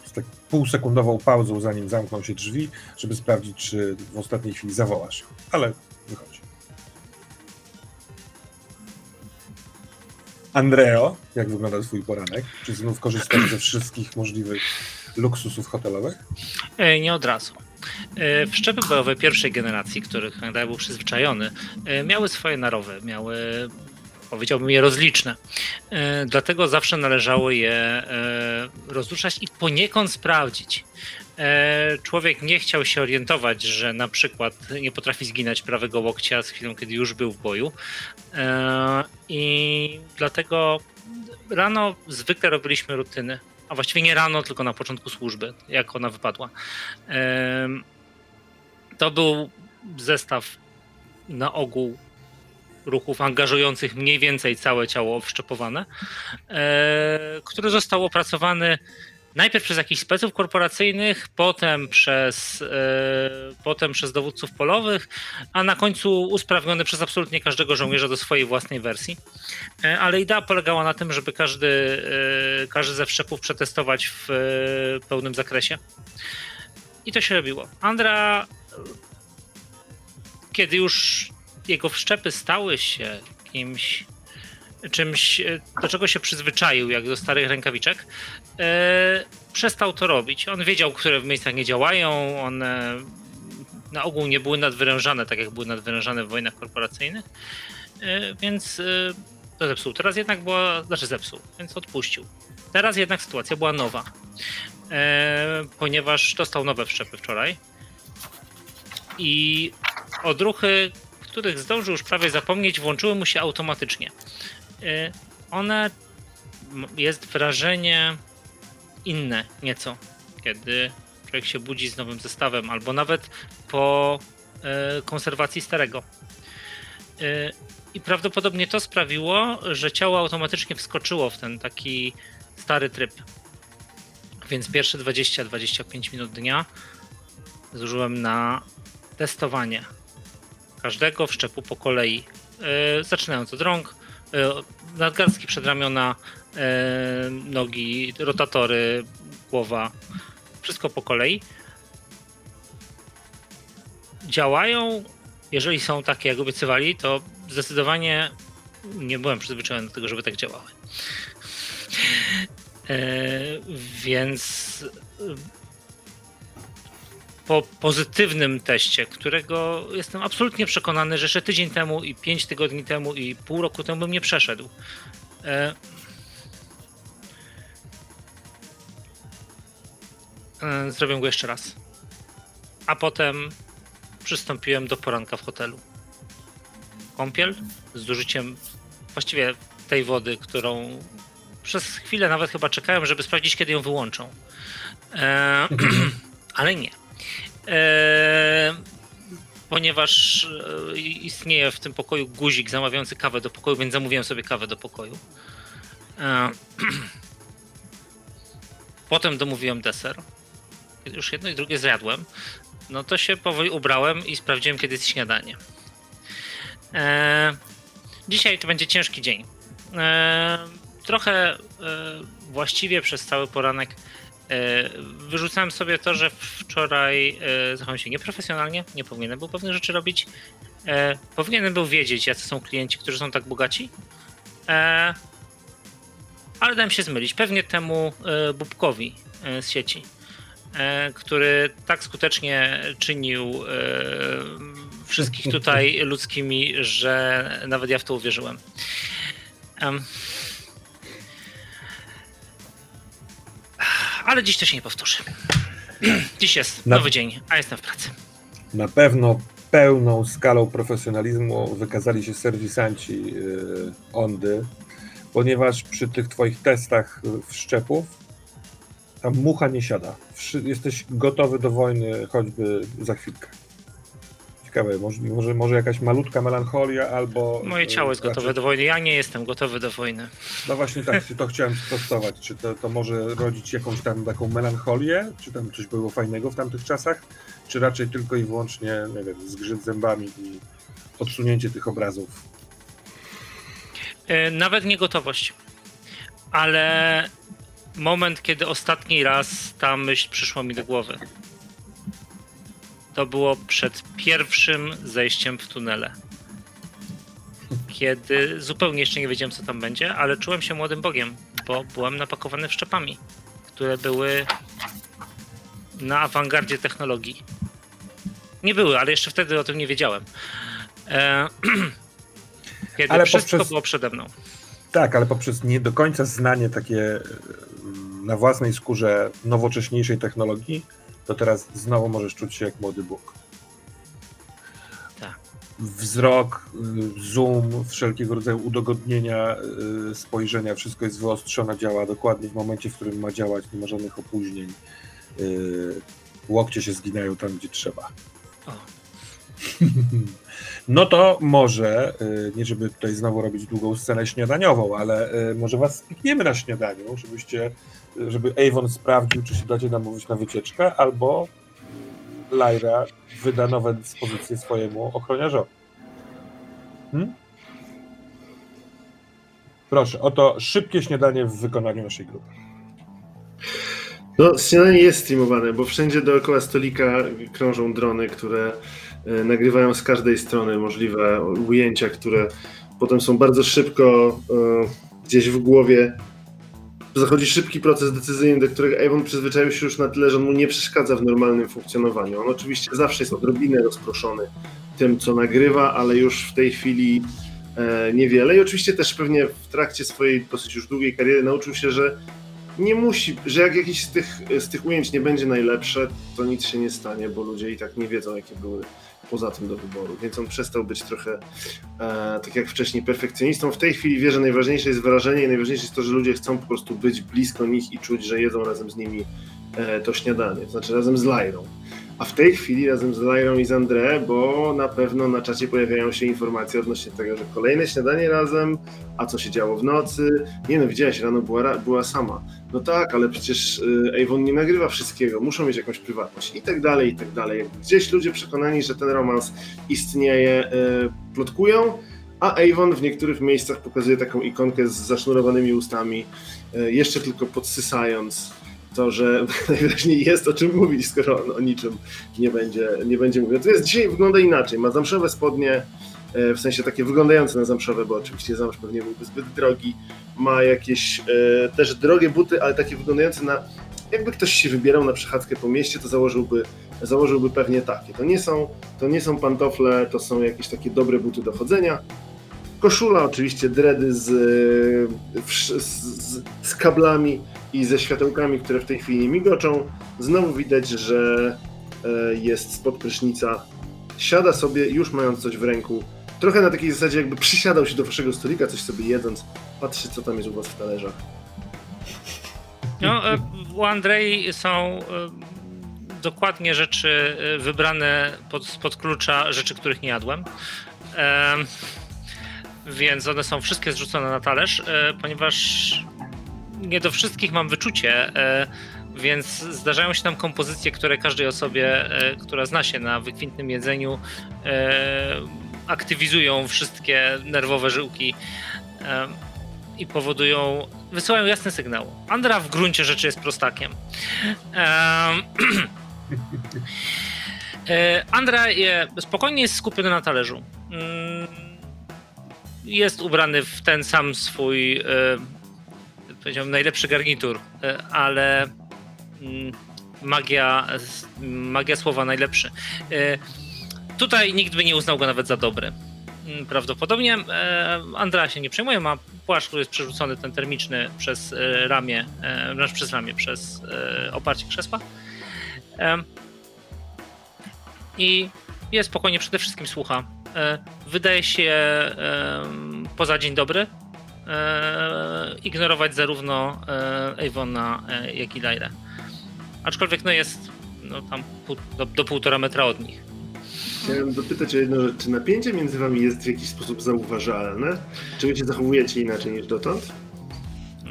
z tak półsekundową pauzą, zanim zamkną się drzwi, żeby sprawdzić, czy w ostatniej chwili zawołasz. Ale Andreo, jak wygląda twój poranek? Czy znów korzystasz ze wszystkich możliwych luksusów hotelowych? E, Nie od razu. E, Wszczepy bojowe pierwszej generacji, których Hangdai był przyzwyczajony, e, miały swoje narowy, miały, powiedziałbym, je rozliczne. Dlatego zawsze należało je rozruszać i poniekąd sprawdzić. E, Człowiek nie chciał się orientować, że na przykład nie potrafi zginać prawego łokcia z chwilą, kiedy już był w boju. E, I dlatego rano zwykle robiliśmy rutyny a właściwie nie rano, tylko na początku służby, jak ona wypadła. Em, To był zestaw na ogół ruchów angażujących mniej więcej całe ciało wszczepowane, e, który został opracowany najpierw przez jakichś speców korporacyjnych, potem przez, e, potem przez dowódców polowych, a na końcu usprawniony przez absolutnie każdego żołnierza do swojej własnej wersji. E, Ale idea polegała na tym, żeby każdy, e, każdy ze wszczepów przetestować w pełnym zakresie. I to się robiło. Andra, kiedy już jego wszczepy stały się kimś, czymś, do czego się przyzwyczaił, jak do starych rękawiczek, przestał to robić. On wiedział, które w miejscach nie działają, one na ogół nie były nadwyrężane, tak jak były nadwyrężane w wojnach korporacyjnych, e, więc e, to zepsuł. Teraz jednak była, znaczy zepsuł, więc odpuścił. Teraz jednak sytuacja była nowa, e, ponieważ dostał nowe wszczepy wczoraj i odruchy, których zdążył już prawie zapomnieć, włączyły mu się automatycznie. E, one, jest wrażenie inne nieco, kiedy człowiek się budzi z nowym zestawem, albo nawet po e, konserwacji starego. E, I prawdopodobnie to sprawiło, że ciało automatycznie wskoczyło w ten taki stary tryb. Więc pierwsze 20-25 minut dnia zużyłem na testowanie każdego wszczepu po kolei. E, zaczynając od rąk, nadgarstki przedramiona, nogi, rotatory, głowa. Wszystko po kolei. Działają, jeżeli są takie, jak obiecywali, to zdecydowanie nie byłem przyzwyczajony do tego, żeby tak działały. E, więc e, po pozytywnym teście, którego jestem absolutnie przekonany, że jeszcze tydzień temu i pięć tygodni temu i pół roku temu bym nie przeszedł. E, Zrobię go jeszcze raz. A potem przystąpiłem do poranka w hotelu. Kąpiel z użyciem właściwie tej wody, którą przez chwilę nawet chyba czekałem, żeby sprawdzić, kiedy ją wyłączą. E, ale nie. E, ponieważ e, istnieje w tym pokoju guzik zamawiający kawę do pokoju, więc zamówiłem sobie kawę do pokoju. Potem domówiłem deser. Już jedno i drugie zjadłem, no to się powoli ubrałem i sprawdziłem, kiedy jest śniadanie. E, dzisiaj to będzie ciężki dzień. E, trochę e, właściwie przez cały poranek e, wyrzucałem sobie to, że wczoraj e, zachowałem się nieprofesjonalnie, nie powinienem był pewnych rzeczy robić. E, powinienem był wiedzieć, jacy są klienci, którzy są tak bogaci. E, ale dałem się zmylić. Pewnie temu Bubkowi z sieci, który tak skutecznie czynił e, wszystkich tutaj ludzkimi, że nawet ja w to uwierzyłem. Em. Ale dziś to się nie powtórzy. Dziś jest Na- nowy dzień, a jestem w pracy. Na pewno pełną skalą profesjonalizmu wykazali się serwisanci yy, Ondy, ponieważ przy tych twoich testach wszczepów tam mucha nie siada. Jesteś gotowy do wojny choćby za chwilkę. Ciekawe, może, może, może jakaś malutka melancholia albo... Moje y, ciało jest gotowe do wojny. Ja nie jestem gotowy do wojny. No właśnie tak, to chciałem sprostować. Czy to, to może rodzić jakąś tam taką melancholię? Czy tam coś było fajnego w tamtych czasach? Czy raczej tylko i wyłącznie, nie wiem, zgrzyt zębami i odsunięcie tych obrazów? E, Nawet nie gotowość. Ale moment, kiedy ostatni raz ta myśl przyszła mi do głowy. To było przed pierwszym zejściem w tunele. Kiedy zupełnie jeszcze nie wiedziałem, co tam będzie, ale czułem się młodym bogiem, bo byłem napakowany wszczepami, które były na awangardzie technologii. Nie były, ale jeszcze wtedy o tym nie wiedziałem. E, kiedy Ale wszystko poprzez- było przede mną. Tak, ale poprzez nie do końca znanie takie mm, na własnej skórze nowocześniejszej technologii, to teraz znowu możesz czuć się jak młody Bóg. Tak. Wzrok, y, zoom, wszelkiego rodzaju udogodnienia y, spojrzenia, wszystko jest wyostrzone, działa dokładnie w momencie, w którym ma działać, nie ma żadnych opóźnień. Łokcie się zginają tam, gdzie trzeba. O. No to może, y, nie żeby tutaj znowu robić długą scenę śniadaniową, ale y, może was spikniemy na śniadaniu, żebyście, żeby Avon sprawdził, czy się dacie namówić na wycieczkę, albo Lyra wyda nowe dyspozycje swojemu ochroniarzowi. Hmm? Proszę, oto szybkie śniadanie w wykonaniu naszej grupy. No, śniadanie jest streamowane, bo wszędzie dookoła stolika krążą drony, które nagrywają z każdej strony możliwe ujęcia, które potem są bardzo szybko e, gdzieś w głowie. Zachodzi szybki proces decyzyjny, do którego Avon przyzwyczaił się już na tyle, że mu nie przeszkadza w normalnym funkcjonowaniu. On oczywiście zawsze jest odrobinę rozproszony tym, co nagrywa, ale już w tej chwili e, niewiele. I oczywiście też pewnie w trakcie swojej dosyć już długiej kariery nauczył się, że nie musi, że jak jakieś z tych, z tych ujęć nie będzie najlepsze, to nic się nie stanie, bo ludzie i tak nie wiedzą, jakie były poza tym do wyboru. Więc on przestał być trochę, e, tak jak wcześniej, perfekcjonistą. W tej chwili wie, że najważniejsze jest wyrażenie i najważniejsze jest to, że ludzie chcą po prostu być blisko nich i czuć, że jedzą razem z nimi e, to śniadanie, to znaczy razem z Lyrą. A w tej chwili razem z Lyrą i z André, bo na pewno na czacie pojawiają się informacje odnośnie tego, że kolejne śniadanie razem, a co się działo w nocy. Nie no, widziałeś, rano była, była sama. No tak, ale przecież y, Avon nie nagrywa wszystkiego, muszą mieć jakąś prywatność i tak dalej, i tak dalej. Gdzieś ludzie przekonani, że ten romans istnieje, y, plotkują, a Avon w niektórych miejscach pokazuje taką ikonkę z zasznurowanymi ustami, y, jeszcze tylko podsysając to, że najwyraźniej jest o czym mówić, skoro on o niczym nie będzie, nie będzie mówił. Natomiast dzisiaj wygląda inaczej. Ma zamszowe spodnie, e, w sensie takie wyglądające na zamszowe, bo oczywiście zamsz pewnie byłby zbyt drogi. Ma jakieś e, też drogie buty, ale takie wyglądające na. Jakby ktoś się wybierał na przechadzkę po mieście, to założyłby, założyłby pewnie takie. To nie, są, to nie są pantofle, to są jakieś takie dobre buty do chodzenia. Koszula, oczywiście dredy z, e, z, z, z kablami i ze światełkami, które w tej chwili migoczą. Znowu widać, że e, jest spod prysznica. Siada sobie, już mając coś w ręku. Trochę na takiej zasadzie, jakby przysiadał się do waszego stolika, coś sobie jedząc. Patrzy, co tam jest u was w talerzach. No, e, u Andrei są e, dokładnie rzeczy wybrane pod, spod klucza, rzeczy, których nie jadłem. Em, Więc one są wszystkie zrzucone na talerz, ponieważ nie do wszystkich mam wyczucie, e, więc zdarzają się tam kompozycje, które każdej osobie, e, która zna się na wykwintnym jedzeniu, e, aktywizują wszystkie nerwowe żyłki i powodują, wysyłają jasny sygnał. Andra w gruncie rzeczy jest prostakiem. Em, Andra je, spokojnie jest skupiony na talerzu. Mm, Jest ubrany w ten sam swój, powiedziałbym, najlepszy garnitur, e, ale mm, magia, magia słowa najlepszy. E, Tutaj nikt by nie uznał go nawet za dobry. Mm, Prawdopodobnie e, Andra się nie przejmuje, ma płaszcz, który jest przerzucony ten termiczny przez ramię, znaczy przez ramię, przez oparcie krzesła. I jest spokojnie, przede wszystkim słucha. Wydaje się poza dzień dobry e, ignorować zarówno e, Avona, e, jak i Lyrę. Aczkolwiek no jest no, tam pół, do, do półtora metra od nich. Chciałem dopytać o jedną rzecz. Czy napięcie między wami jest w jakiś sposób zauważalne? Czy wy się zachowujecie inaczej niż dotąd?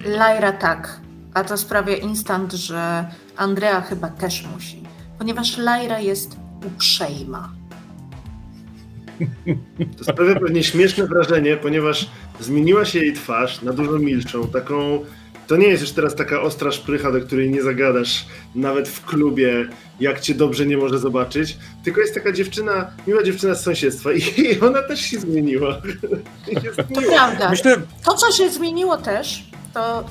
Lyra tak, a to sprawia instant, że Andrea chyba też musi, ponieważ Lyra jest uprzejma. To sprawia pewnie śmieszne wrażenie, ponieważ zmieniła się jej twarz na dużo milszą, taką To nie jest już teraz taka ostra szprycha, do której nie zagadasz nawet w klubie, jak cię dobrze nie może zobaczyć, tylko jest taka dziewczyna, miła dziewczyna z sąsiedztwa i ona też się zmieniła. To prawda. Myślę, To, co się zmieniło też, to,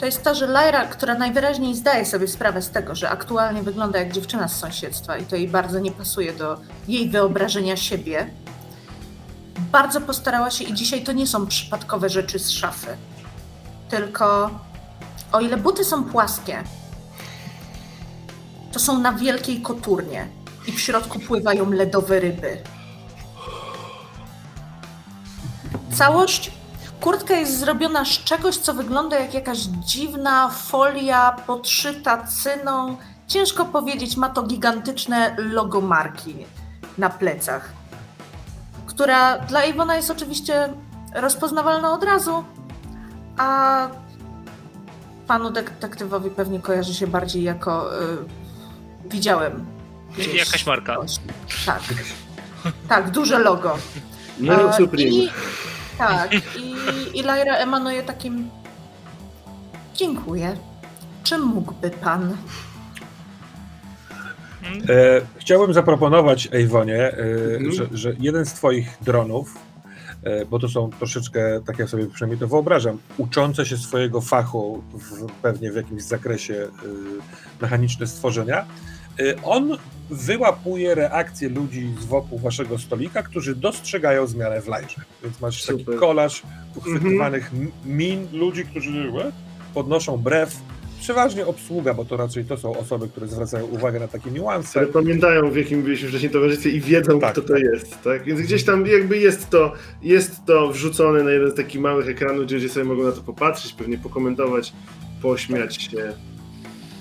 to jest to, że Lyra, która najwyraźniej zdaje sobie sprawę z tego, że aktualnie wygląda jak dziewczyna z sąsiedztwa i to jej bardzo nie pasuje do jej wyobrażenia siebie, bardzo postarała się i dzisiaj to nie są przypadkowe rzeczy z szafy. Tylko o ile buty są płaskie, to są na wielkiej koturnie i w środku pływają ledowe ryby. Całość Kurtka jest zrobiona z czegoś, co wygląda jak jakaś dziwna folia podszyta cyną. Ciężko powiedzieć, ma to gigantyczne logo marki na plecach, która dla Iwona jest oczywiście rozpoznawalna od razu, a panu detektywowi pewnie kojarzy się bardziej jako y, widziałem. gdzieś Jakaś marka. coś. Tak. Tak, duże logo. No, Supreme. I, tak, i, i Lyra emanuje takim dziękuję. Czy mógłby pan? E, chciałbym zaproponować Ejwonie, e, Mhm. że, że jeden z twoich dronów, e, bo to są troszeczkę, tak ja sobie przynajmniej to wyobrażam, uczące się swojego fachu w, pewnie w jakimś zakresie e, mechaniczne stworzenia, on wyłapuje reakcje ludzi z wokół waszego stolika, którzy dostrzegają zmianę w lajrze. Więc masz taki Super. kolaż uchwytywanych m- min ludzi, którzy podnoszą brew. Przeważnie obsługa, bo to raczej to są osoby, które zwracają uwagę na takie niuanse. które pamiętają, w jakim byliśmy wcześniej towarzystwie i wiedzą, Tak, kto to tak. jest, tak? Więc gdzieś tam jakby jest to, jest to wrzucone na jeden z takich małych ekranów, gdzie ludzie sobie mogą na to popatrzeć, pewnie pokomentować, pośmiać się.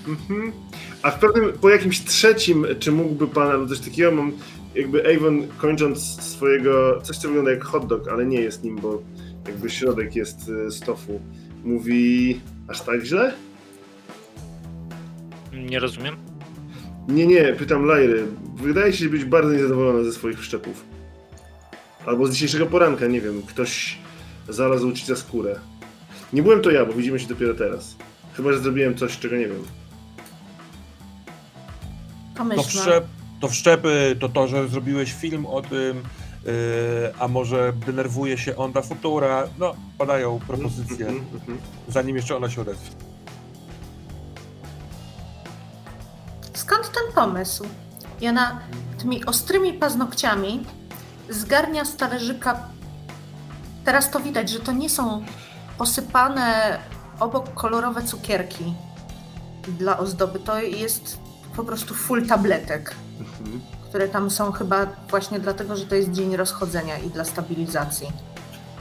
Mhm. A w pewnym, po jakimś trzecim, czy mógłby pan, albo coś takiego, mam jakby Avon kończąc swojego, coś co wygląda jak hot dog, ale nie jest nim, bo jakby środek jest y, z tofu, mówi aż tak źle? Nie rozumiem. Nie, nie, pytam Lajry. Wydaje się być bardzo niezadowolona ze swoich wszczepów. Albo z dzisiejszego poranka, nie wiem, ktoś znalazł ci za skórę. Nie byłem to ja, bo widzimy się dopiero teraz. Chyba, że zrobiłem coś, czego nie wiem. To, wszczep, to wszczepy, to to, że zrobiłeś film o tym, yy, a może denerwuje się Onda Futura. No, padają propozycje, Mhm, mhm. zanim jeszcze ona się odezwie. Skąd ten pomysł? I ona tymi ostrymi paznokciami zgarnia z talerzyka. Teraz to widać, że to nie są posypane obok kolorowe cukierki dla ozdoby. To jest po prostu full tabletek, Mhm. które tam są chyba właśnie dlatego, że to jest dzień rozchodzenia i dla stabilizacji.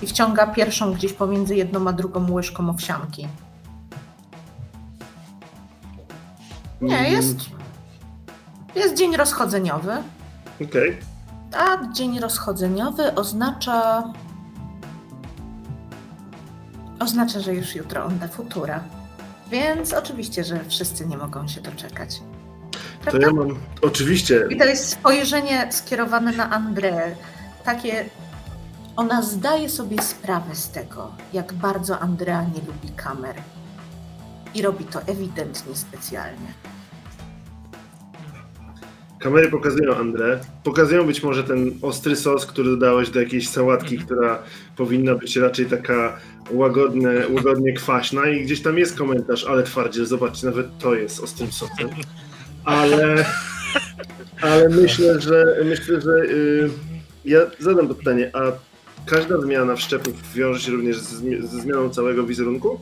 I wciąga pierwszą gdzieś pomiędzy jedną a drugą łyżką owsianki. Nie, jest. Jest dzień rozchodzeniowy. Okej. A dzień rozchodzeniowy oznacza. Oznacza, że już jutro onda futura. Więc oczywiście, że wszyscy nie mogą się doczekać. To ja mam... Oczywiście. I to jest spojrzenie skierowane na Andreę. Takie. Ona zdaje sobie sprawę z tego, jak bardzo Andrea nie lubi kamer. I robi to ewidentnie specjalnie. Kamery pokazują Andrę. Pokazują być może ten ostry sos, który dodałeś do jakiejś sałatki, która powinna być raczej taka łagodne, łagodnie kwaśna i gdzieś tam jest komentarz, ale twardziel, zobaczcie, nawet to jest ostrym sosem. Ale, ale myślę, że myślę, że y, ja zadam to pytanie, a każda zmiana wszczepów wiąże się również ze zmianą całego wizerunku?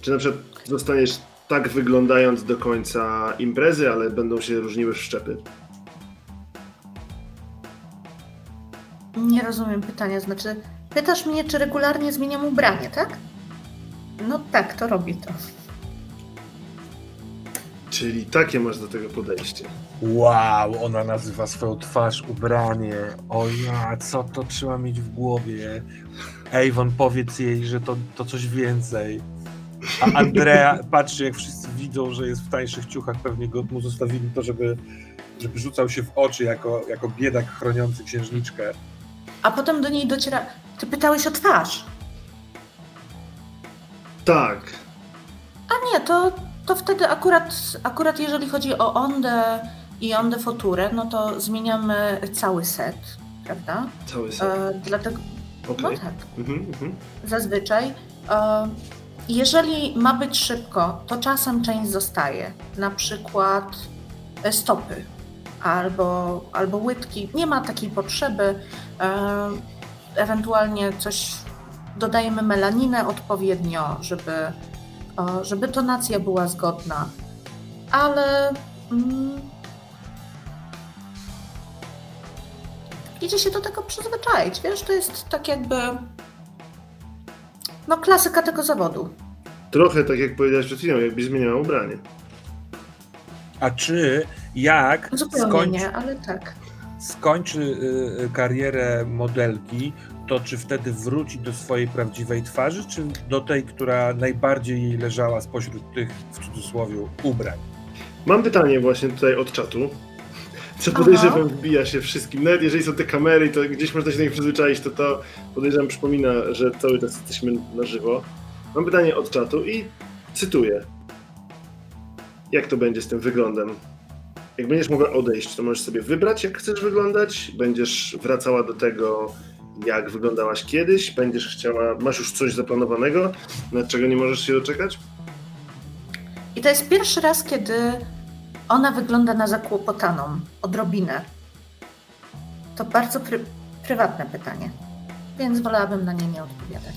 Czy na przykład zostaniesz tak wyglądając do końca imprezy, ale będą się różniły wszczepy? Nie rozumiem pytania. Znaczy, pytasz mnie, czy regularnie zmieniam ubranie, tak? No tak, to robi to. Czyli takie masz do tego podejście. Wow, ona nazywa swoją twarz ubranie. O ja, co to trzeba mieć w głowie? Avon, powiedz jej, że to, to coś więcej. A Andrea, patrzcie, jak wszyscy widzą, że jest w tańszych ciuchach, pewnie go mu zostawili to, żeby, żeby rzucał się w oczy jako, jako biedak chroniący księżniczkę. A potem do niej dociera. Ty pytałeś o twarz. Tak. A nie, to, to wtedy akurat, akurat jeżeli chodzi o Ondę i Ondę Futurę, no to zmieniamy cały set, prawda? Cały set. E, dlatego, Okej. no tak. Mhm, mhm. Zazwyczaj. E, jeżeli ma być szybko, to czasem część zostaje. Na przykład e, stopy albo, albo łydki. Nie ma takiej potrzeby. E, ewentualnie coś dodajemy melaninę odpowiednio, żeby, żeby tonacja była zgodna. Ale mm, idzie się do tego przyzwyczaić. Wiesz, to jest tak jakby no klasyka tego zawodu. Trochę tak jak powiedziałeś przed chwilą, jakbyś zmieniała ubranie. A czy jak Zupełnie skończy, nie, ale tak. skończy y, y, karierę modelki, to czy wtedy wróci do swojej prawdziwej twarzy, czy do tej, która najbardziej jej leżała spośród tych, w cudzysłowie, ubrań? Mam pytanie właśnie tutaj od czatu. Co podejrzewam wbija się wszystkim. Nawet jeżeli są te kamery, to gdzieś można się do nich przyzwyczaić, to to podejrzewam przypomina, że cały czas jesteśmy na żywo. Mam pytanie od czatu i cytuję. Jak to będzie z tym wyglądem? Jak będziesz mogła odejść, to możesz sobie wybrać, jak chcesz wyglądać. Będziesz wracała do tego, jak wyglądałaś kiedyś. Będziesz chciała, masz już coś zaplanowanego, nad czego nie możesz się doczekać? I to jest pierwszy raz, kiedy ona wygląda na zakłopotaną, odrobinę. To bardzo pry- prywatne pytanie, więc wolałabym na nie nie odpowiadać.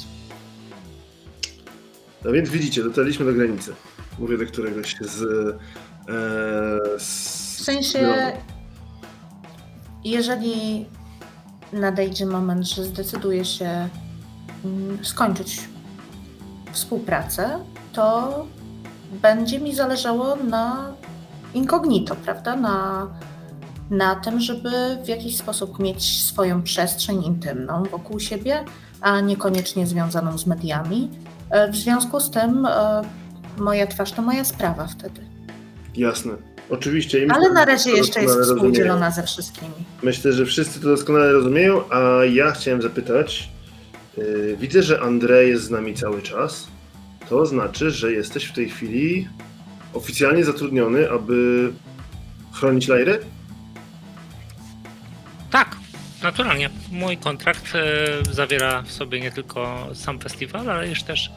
No więc widzicie, dotarliśmy do granicy. Mówię do któregoś z. E, z W sensie, jeżeli nadejdzie moment, że zdecyduje się mm, skończyć współpracę, to będzie mi zależało na incognito, prawda? Na, na tym, żeby w jakiś sposób mieć swoją przestrzeń intymną wokół siebie, a niekoniecznie związaną z mediami. E, W związku z tym e, moja twarz to moja sprawa wtedy. Jasne. Oczywiście. myślę, Ale że na razie jeszcze jest rozumieją. współdzielona ze wszystkimi. Myślę, że wszyscy to doskonale rozumieją, a ja chciałem zapytać. Yy, widzę, że Andrzej jest z nami cały czas. To znaczy, że jesteś w tej chwili oficjalnie zatrudniony, aby chronić Lajry? Tak, naturalnie. Mój kontrakt e, zawiera w sobie nie tylko sam festiwal, ale już też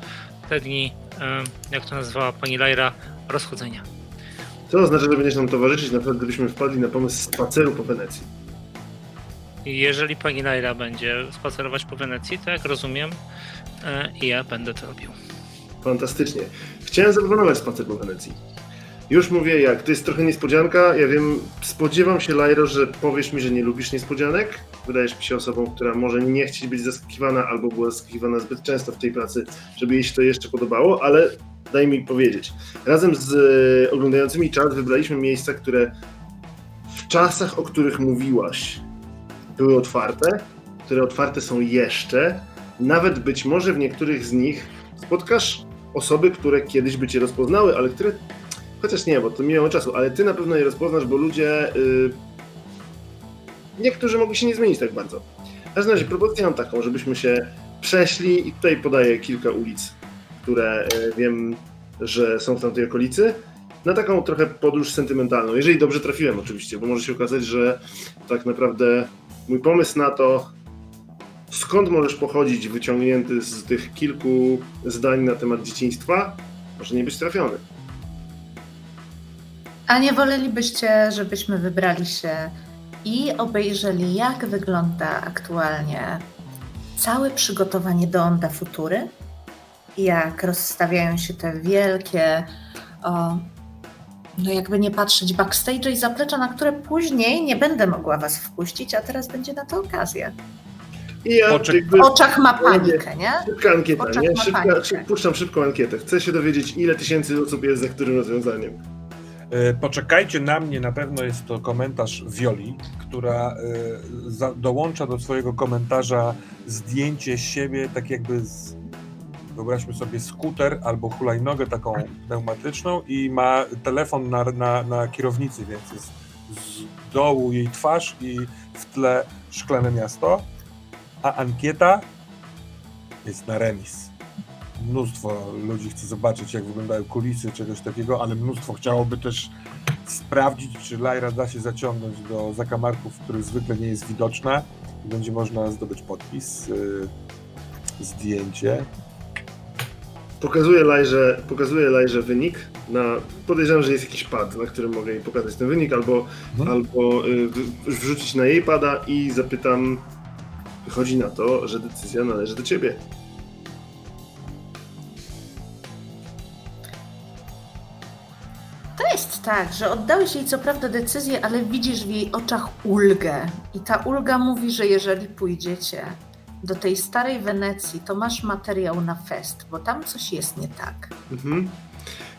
te dni, e, jak to nazwała pani Lajra, rozchodzenia. To oznacza, że będziesz nam towarzyszyć, na przykład gdybyśmy wpadli na pomysł spaceru po Wenecji. Jeżeli pani Lajra będzie spacerować po Wenecji, to jak rozumiem, e, i ja będę to robił. Fantastycznie. Chciałem zaproponować spacer po Wenecji. Już mówię jak, to jest trochę niespodzianka. Ja wiem, spodziewam się, Lajro, że powiesz mi, że nie lubisz niespodzianek. Wydajesz mi się osobą, która może nie chcieć być zaskakiwana albo była zaskakiwana zbyt często w tej pracy, żeby jej się to jeszcze podobało, ale daj mi powiedzieć. Razem z e, oglądającymi czat wybraliśmy miejsca, które w czasach, o których mówiłaś, były otwarte, które otwarte są jeszcze. Nawet być może w niektórych z nich spotkasz osoby, które kiedyś by cię rozpoznały, ale które. Chociaż nie, bo to minęło czasu, ale ty na pewno je rozpoznasz, bo ludzie. y, Niektórzy mogli się nie zmienić tak bardzo. W każdym razie propozycję mam taką, żebyśmy się przeszli i tutaj podaję kilka ulic, które y, wiem, że są w tamtej okolicy, na taką trochę podróż sentymentalną. Jeżeli dobrze trafiłem, oczywiście, bo może się okazać, że tak naprawdę mój pomysł na to, skąd możesz pochodzić, wyciągnięty z tych kilku zdań na temat dzieciństwa, może nie być trafiony. A nie wolelibyście, żebyśmy wybrali się i obejrzeli, jak wygląda aktualnie całe przygotowanie do Onda Futury? Jak rozstawiają się te wielkie, o, no jakby nie patrzeć, backstage i zaplecza, na które później nie będę mogła was wpuścić, a teraz będzie na to okazja. I ja jakby... W oczach ma panikę, nie? Szybka ankieta, nie? Szybka, panikę. puszczam szybką ankietę. Chcę się dowiedzieć, ile tysięcy osób jest za którym rozwiązaniem. E, Poczekajcie na mnie, na pewno jest to komentarz Wioli, która e, za, dołącza do swojego komentarza zdjęcie siebie, tak jakby z, wyobraźmy sobie skuter albo hulajnogę taką pneumatyczną i ma telefon na, na, na kierownicy, więc jest z dołu jej twarz i w tle szklane miasto, a ankieta jest na remis. mnóstwo ludzi chce zobaczyć, jak wyglądają kulisy, czegoś takiego, ale mnóstwo chciałoby też sprawdzić, czy Lyra da się zaciągnąć do zakamarków, w których zwykle nie jest widoczna będzie można zdobyć podpis, yy, zdjęcie. Pokazuję Lajrze, pokazuję Lajrze wynik. Na, podejrzewam, że jest jakiś pad, na którym mogę jej pokazać ten wynik, albo, Mhm. albo y, wrzucić na jej pada i zapytam. Wychodzi na to, że decyzja należy do ciebie. To jest tak, że oddałeś jej co prawda decyzję, ale widzisz w jej oczach ulgę. I ta ulga mówi, że jeżeli pójdziecie do tej starej Wenecji, to masz materiał na fest, bo tam coś jest nie tak. Mhm.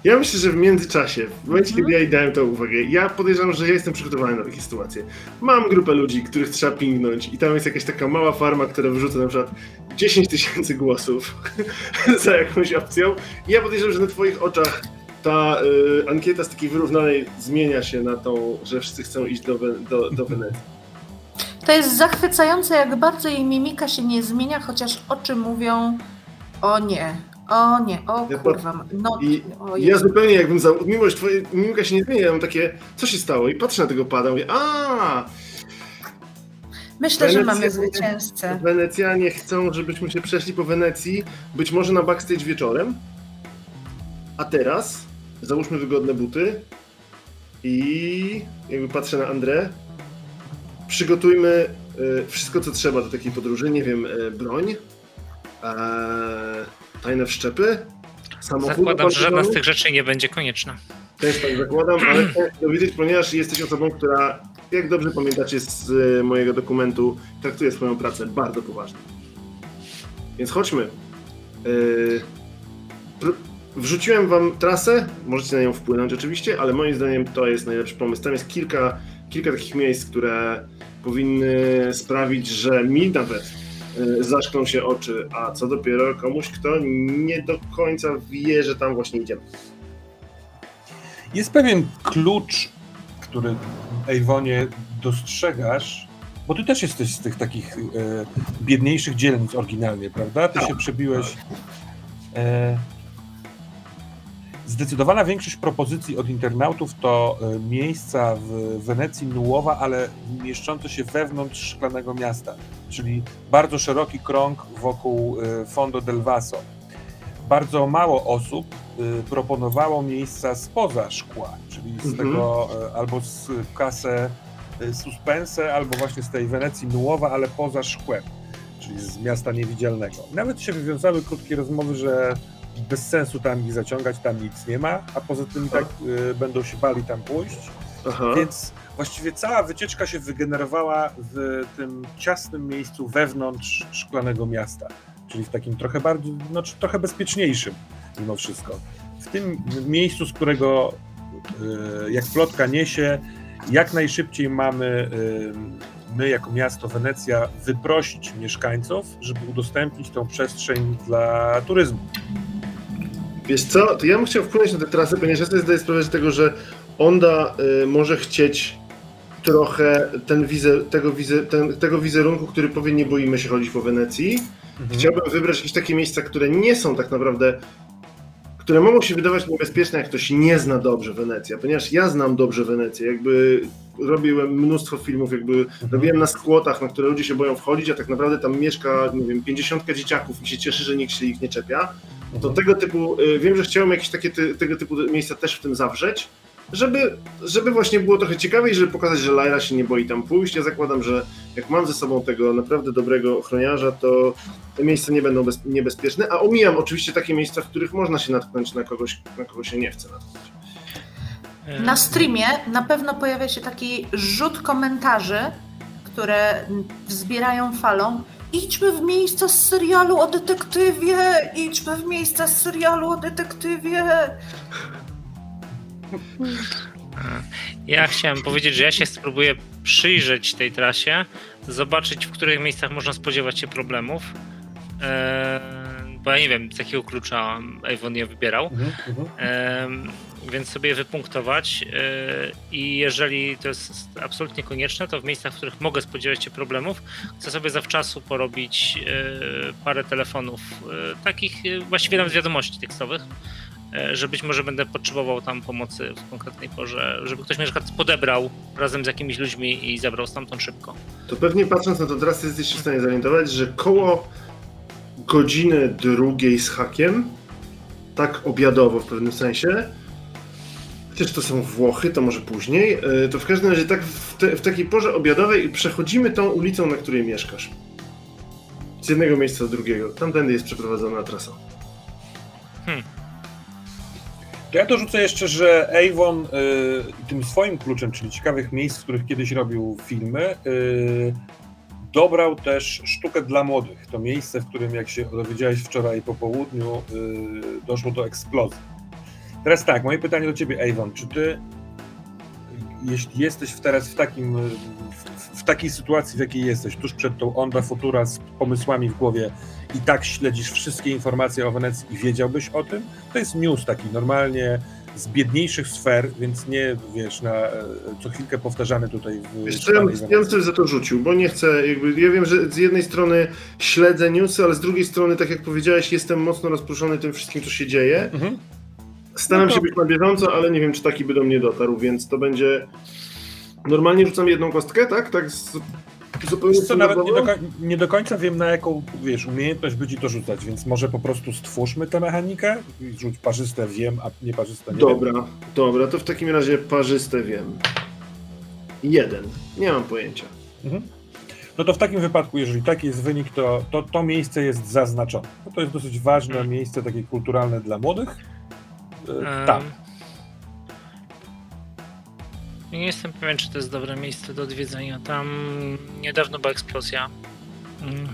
Ja myślę, że w międzyczasie, w momencie, Mhm. kiedy ja jej dałem tę uwagę, ja podejrzewam, że ja jestem przygotowany na takie sytuacje. Mam grupę ludzi, których trzeba pingnąć i tam jest jakaś taka mała farma, która wyrzuca na przykład 10 tysięcy głosów za jakąś opcją. I ja podejrzewam, że na twoich oczach ta y, ankieta z takiej wyrównanej zmienia się na tą, że wszyscy chcą iść do, do, do Wenecji. To jest zachwycające, jak bardzo jej mimika się nie zmienia, chociaż oczy mówią o nie, o nie, o kurwa, no I o ja zupełnie jakbym, za, mimo że twoja mimika się nie zmienia, ja mam takie, co się stało? I patrzę na tego pada, mówię, a Myślę, że mamy zwycięzcę. Wenecjanie chcą, żebyśmy się przeszli po Wenecji, być może na backstage wieczorem. A teraz załóżmy wygodne buty i jakby patrzę na Andrę. Przygotujmy e, wszystko, co trzeba do takiej podróży. Nie wiem, e, broń, e, tajne wszczepy, samochód. Zakładam, że żadna z tych rzeczy nie będzie konieczna. Też tak zakładam, ale chcę dowiedzieć, ponieważ jesteś osobą, która, jak dobrze pamiętacie z mojego dokumentu, traktuje swoją pracę bardzo poważnie. Więc chodźmy. Wrzuciłem wam trasę, możecie na nią wpłynąć oczywiście, ale moim zdaniem to jest najlepszy pomysł. Tam jest kilka, kilka takich miejsc, które powinny sprawić, że mi nawet yy, zaszklą się oczy, a co dopiero komuś, kto nie do końca wie, że tam właśnie idziemy. Jest pewien klucz, który Ejwonie dostrzegasz, bo ty też jesteś z tych takich e, biedniejszych dzielnic oryginalnie, prawda? Ty się przebiłeś. E, zdecydowana większość propozycji od internautów to e, miejsca w Wenecji Nułowa, ale mieszczące się wewnątrz szklanego miasta, czyli bardzo szeroki krąg wokół e, Fondo del Vaso. Bardzo mało osób y, proponowało miejsca spoza szkła, czyli z Mhm. tego albo z kasę Suspense, albo właśnie z tej Wenecji Nułowa, ale poza szkłem, czyli z miasta niewidzialnego. Nawet się wywiązały krótkie rozmowy, że bez sensu tam ich zaciągać, tam nic nie ma, a poza tym tak y, będą się bali tam pójść. Aha. Więc właściwie cała wycieczka się wygenerowała w tym ciasnym miejscu wewnątrz szklanego miasta, czyli w takim trochę bardziej, no, czy trochę bezpieczniejszym mimo wszystko. W tym miejscu, z którego y, jak plotka niesie, jak najszybciej mamy y, my jako miasto Wenecja wyprosić mieszkańców, żeby udostępnić tą przestrzeń dla turyzmu. Wiesz co, to ja bym chciał wpłynąć na tę trasę, ponieważ ja sobie zdaję sprawę z tego, że Onda y, może chcieć trochę ten wizer, tego, wizer, ten, tego wizerunku, który powie nie boimy się chodzić po Wenecji. Chciałbym wybrać jakieś takie miejsca, które nie są tak naprawdę, które mogą się wydawać niebezpieczne, jak ktoś nie zna dobrze Wenecja, ponieważ ja znam dobrze Wenecję, jakby robiłem mnóstwo filmów, jakby robiłem na skłotach, na które ludzie się boją wchodzić, a tak naprawdę tam mieszka, nie wiem, 50 dzieciaków i się cieszy, że nikt się ich nie czepia. To tego typu, y, wiem, że chciałem jakieś takie ty, tego typu miejsca też w tym zawrzeć, żeby, żeby właśnie było trochę ciekawiej, żeby pokazać, że Lyra się nie boi tam pójść. Ja zakładam, że jak mam ze sobą tego naprawdę dobrego ochroniarza, to te miejsca nie będą bez, niebezpieczne, a omijam oczywiście takie miejsca, w których można się natknąć na kogoś, na kogo się nie chce natknąć. Na streamie na pewno pojawia się taki rzut komentarzy, które wzbierają falą. Idźmy w miejsca z serialu o detektywie! Idźmy w miejsca z serialu o detektywie! Ja chciałem powiedzieć, że ja się spróbuję przyjrzeć tej trasie, zobaczyć, w których miejscach można spodziewać się problemów. Eee, bo ja nie wiem, z jakiego klucza Avon je wybierał. Mhm, mhm. Em, więc sobie je wypunktować e, i jeżeli to jest absolutnie konieczne, to w miejscach, w których mogę spodziewać się problemów, chcę sobie zawczasu porobić e, parę telefonów, e, takich właściwie nawet wiadomości tekstowych, że być może będę potrzebował tam pomocy w konkretnej porze, żeby ktoś mnie na przykład podebrał razem z jakimiś ludźmi i zabrał stamtąd szybko. To pewnie patrząc na to teraz jesteś w stanie zorientować, że koło godziny drugiej z hakiem, tak obiadowo w pewnym sensie, chociaż to są Włochy, to może później, y, to w każdym razie tak w, te, w takiej porze obiadowej przechodzimy tą ulicą, na której mieszkasz. Z jednego miejsca do drugiego. Tamtędy jest przeprowadzona trasa. To ja dorzucę jeszcze, że Avon y, tym swoim kluczem, czyli ciekawych miejsc, w których kiedyś robił filmy, y, dobrał też sztukę dla młodych. To miejsce, w którym, jak się dowiedziałeś wczoraj po południu, y, doszło do eksplozji. Teraz tak, moje pytanie do ciebie, Avon. Czy ty, jeśli jesteś teraz w, takim, w, w takiej sytuacji, w jakiej jesteś, tuż przed tą Onda Futura z pomysłami w głowie i tak śledzisz wszystkie informacje o Wenecji i wiedziałbyś o tym? To jest news taki normalnie z biedniejszych sfer, więc nie wiesz, na e, co chwilkę powtarzany tutaj w Wiesz ja, bym coś za to rzucił, bo nie chcę, jakby, ja wiem, że z jednej strony śledzę newsy, ale z drugiej strony, tak jak powiedziałeś, jestem mocno rozproszony tym wszystkim, co się dzieje. Mhm. Staram No się być na bieżąco, ale nie wiem, czy taki by do mnie dotarł, więc to będzie... Normalnie rzucam jedną kostkę, tak? Tak z... zupełnie Wiesz co, nawet nie do, nie do końca wiem, na jaką wiesz, umiejętność ci to rzucać, więc może po prostu stwórzmy tę mechanikę i rzuć parzyste wiem, a nie parzyste nie wiem. Dobra, dobra, to w takim razie parzyste wiem. Jeden. Nie mam pojęcia. Mhm. No to w takim wypadku, jeżeli taki jest wynik, to to, to miejsce jest zaznaczone. No to jest dosyć ważne miejsce takie kulturalne dla młodych. E, Tam. Nie jestem pewien, czy to jest dobre miejsce do odwiedzenia. Tam niedawno była eksplozja. Mm.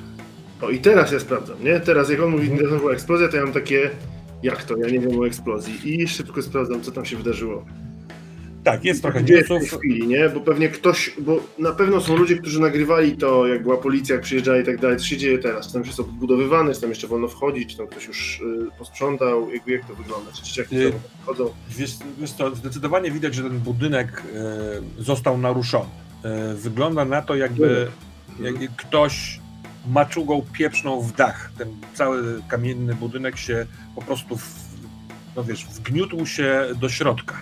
O i teraz ja sprawdzam, nie? Teraz jak on mówi, Mhm. że była eksplozja, to ja mam takie... Jak to? Ja nie wiem o eksplozji. I szybko sprawdzam, co tam się wydarzyło. Tak, jest trochę jest w tej newsów. chwili, nie? Bo pewnie ktoś, bo na pewno są ludzie, którzy nagrywali to, jak była policja, jak przyjeżdżała i tak dalej, co się dzieje teraz, czy tam jest odbudowywane, czy tam jeszcze wolno wchodzić, czy tam ktoś już y, posprzątał, jakby jak to wygląda, czy dzieciaki Y- tam chodzą. Wiesz, wiesz co, zdecydowanie widać, że ten budynek e, został naruszony. E, wygląda na to, jakby jak ktoś maczugą pieprzną w dach. Ten cały kamienny budynek się po prostu, w, no wiesz, wgniótł się do środka.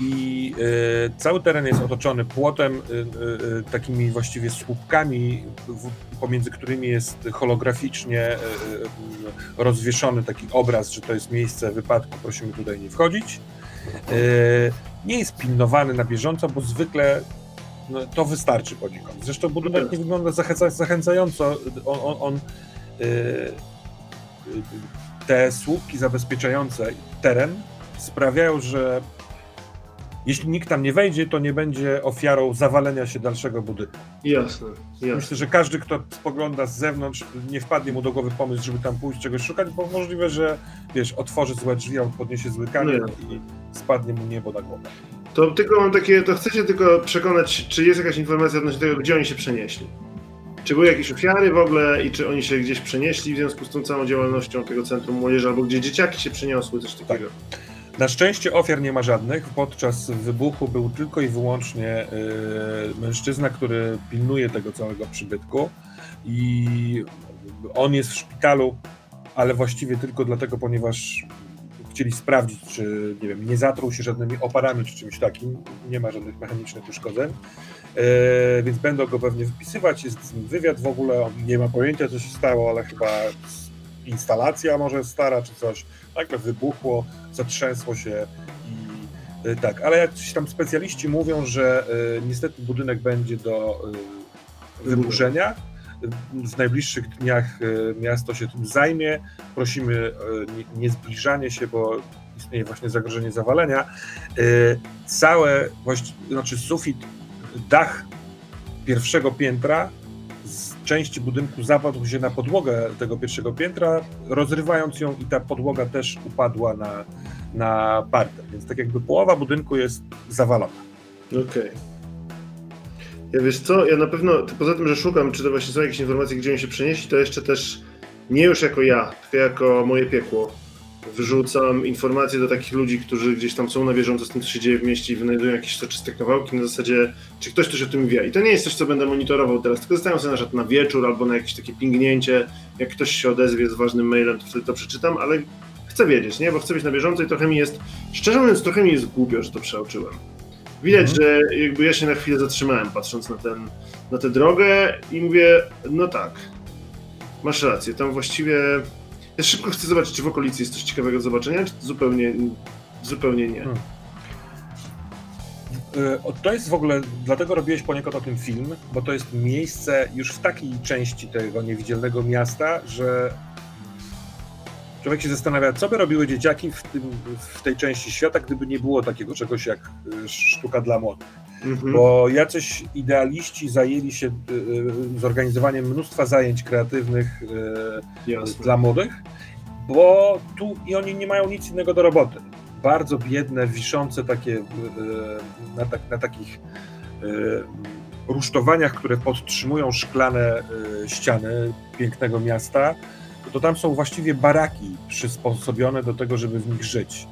I e, cały teren jest otoczony płotem, e, e, takimi właściwie słupkami, w, pomiędzy którymi jest holograficznie rozwieszony taki obraz, że to jest miejsce wypadku, prosimy tutaj nie wchodzić. Nie jest pilnowany na bieżąco, bo zwykle no, to wystarczy poniekąd. Zresztą budynek nie wygląda zachęca, zachęcająco. On, on, on te słupki zabezpieczające teren sprawiają, że jeśli nikt tam nie wejdzie, to nie będzie ofiarą zawalenia się dalszego budynku. Jasne, jasne. Myślę, że każdy, kto spogląda z zewnątrz, nie wpadnie mu do głowy pomysł, żeby tam pójść czegoś szukać, bo możliwe, że wiesz, otworzy złe drzwi, on podniesie zły kamień No i spadnie mu niebo na głowę. To tylko mam takie, to chcę się tylko przekonać, czy jest jakaś informacja odnośnie tego, gdzie oni się przenieśli. Czy były jakieś ofiary w ogóle i czy oni się gdzieś przenieśli w związku z tą całą działalnością tego Centrum Młodzieży, albo gdzie dzieciaki się przeniosły, coś takiego. Na szczęście ofiar nie ma żadnych. Podczas wybuchu był tylko i wyłącznie y, mężczyzna, który pilnuje tego całego przybytku i on jest w szpitalu, ale właściwie tylko dlatego, ponieważ chcieli sprawdzić, czy nie wiem, nie zatruł się żadnymi oparami czy czymś takim. Nie ma żadnych mechanicznych uszkodzeń. E, więc będą go pewnie wypisywać. Jest z nim wywiad w ogóle. On nie ma pojęcia, co się stało, ale chyba instalacja może stara czy coś. Nagle wybuchło, zatrzęsło się i e, tak. Ale jakiś tam specjaliści mówią, że e, niestety budynek będzie do e, wyburzenia. W najbliższych dniach miasto się tym zajmie. Prosimy nie- nie zbliżanie się, bo istnieje właśnie zagrożenie zawalenia. Całe, właści- znaczy sufit, dach pierwszego piętra części budynku zapadł się na podłogę tego pierwszego piętra, rozrywając ją i ta podłoga też upadła na, na parter. Więc tak jakby połowa budynku jest zawalona. Okej. Ja wiesz co, ja na pewno, poza tym, że szukam, czy to właśnie są jakieś informacje, gdzie oni się przenieśli, to jeszcze też nie już jako ja, tylko jako moje piekło, wyrzucam informacje do takich ludzi, którzy gdzieś tam są na bieżąco z tym, co się dzieje w mieście i wynajdują jakieś soczyste kawałki na zasadzie, czy ktoś coś o tym wie. I to nie jest coś, co będę monitorował teraz, tylko zostawiam sobie na przykład na wieczór albo na jakieś takie pingnięcie, jak ktoś się odezwie z ważnym mailem, to wtedy to przeczytam, ale chcę wiedzieć, nie? Bo chcę być na bieżąco i trochę mi jest, szczerze mówiąc, trochę mi jest głupio, że to przeoczyłem. Widać, Mhm. że jakby ja się na chwilę zatrzymałem, patrząc na, ten, na tę drogę i mówię, no tak, masz rację, tam właściwie... Ja szybko chcę zobaczyć, czy w okolicy jest coś ciekawego do zobaczenia, czy zupełnie, zupełnie nie. Hmm. Y, To jest w ogóle, dlatego robiłeś poniekąd o tym film, bo to jest miejsce już w takiej części tego niewidzialnego miasta, że człowiek się zastanawia, co by robiły dzieciaki w, tym, w tej części świata, gdyby nie było takiego czegoś jak y, sztuka dla młodych. Mhm. Bo jacyś idealiści zajęli się y, y, zorganizowaniem mnóstwa zajęć kreatywnych y, Jasne. dla młodych, bo tu i oni nie mają nic innego do roboty. Bardzo biedne, wiszące takie na, tak, na takich rusztowaniach, które podtrzymują szklane ściany pięknego miasta, to tam są właściwie baraki przysposobione do tego, żeby w nich żyć.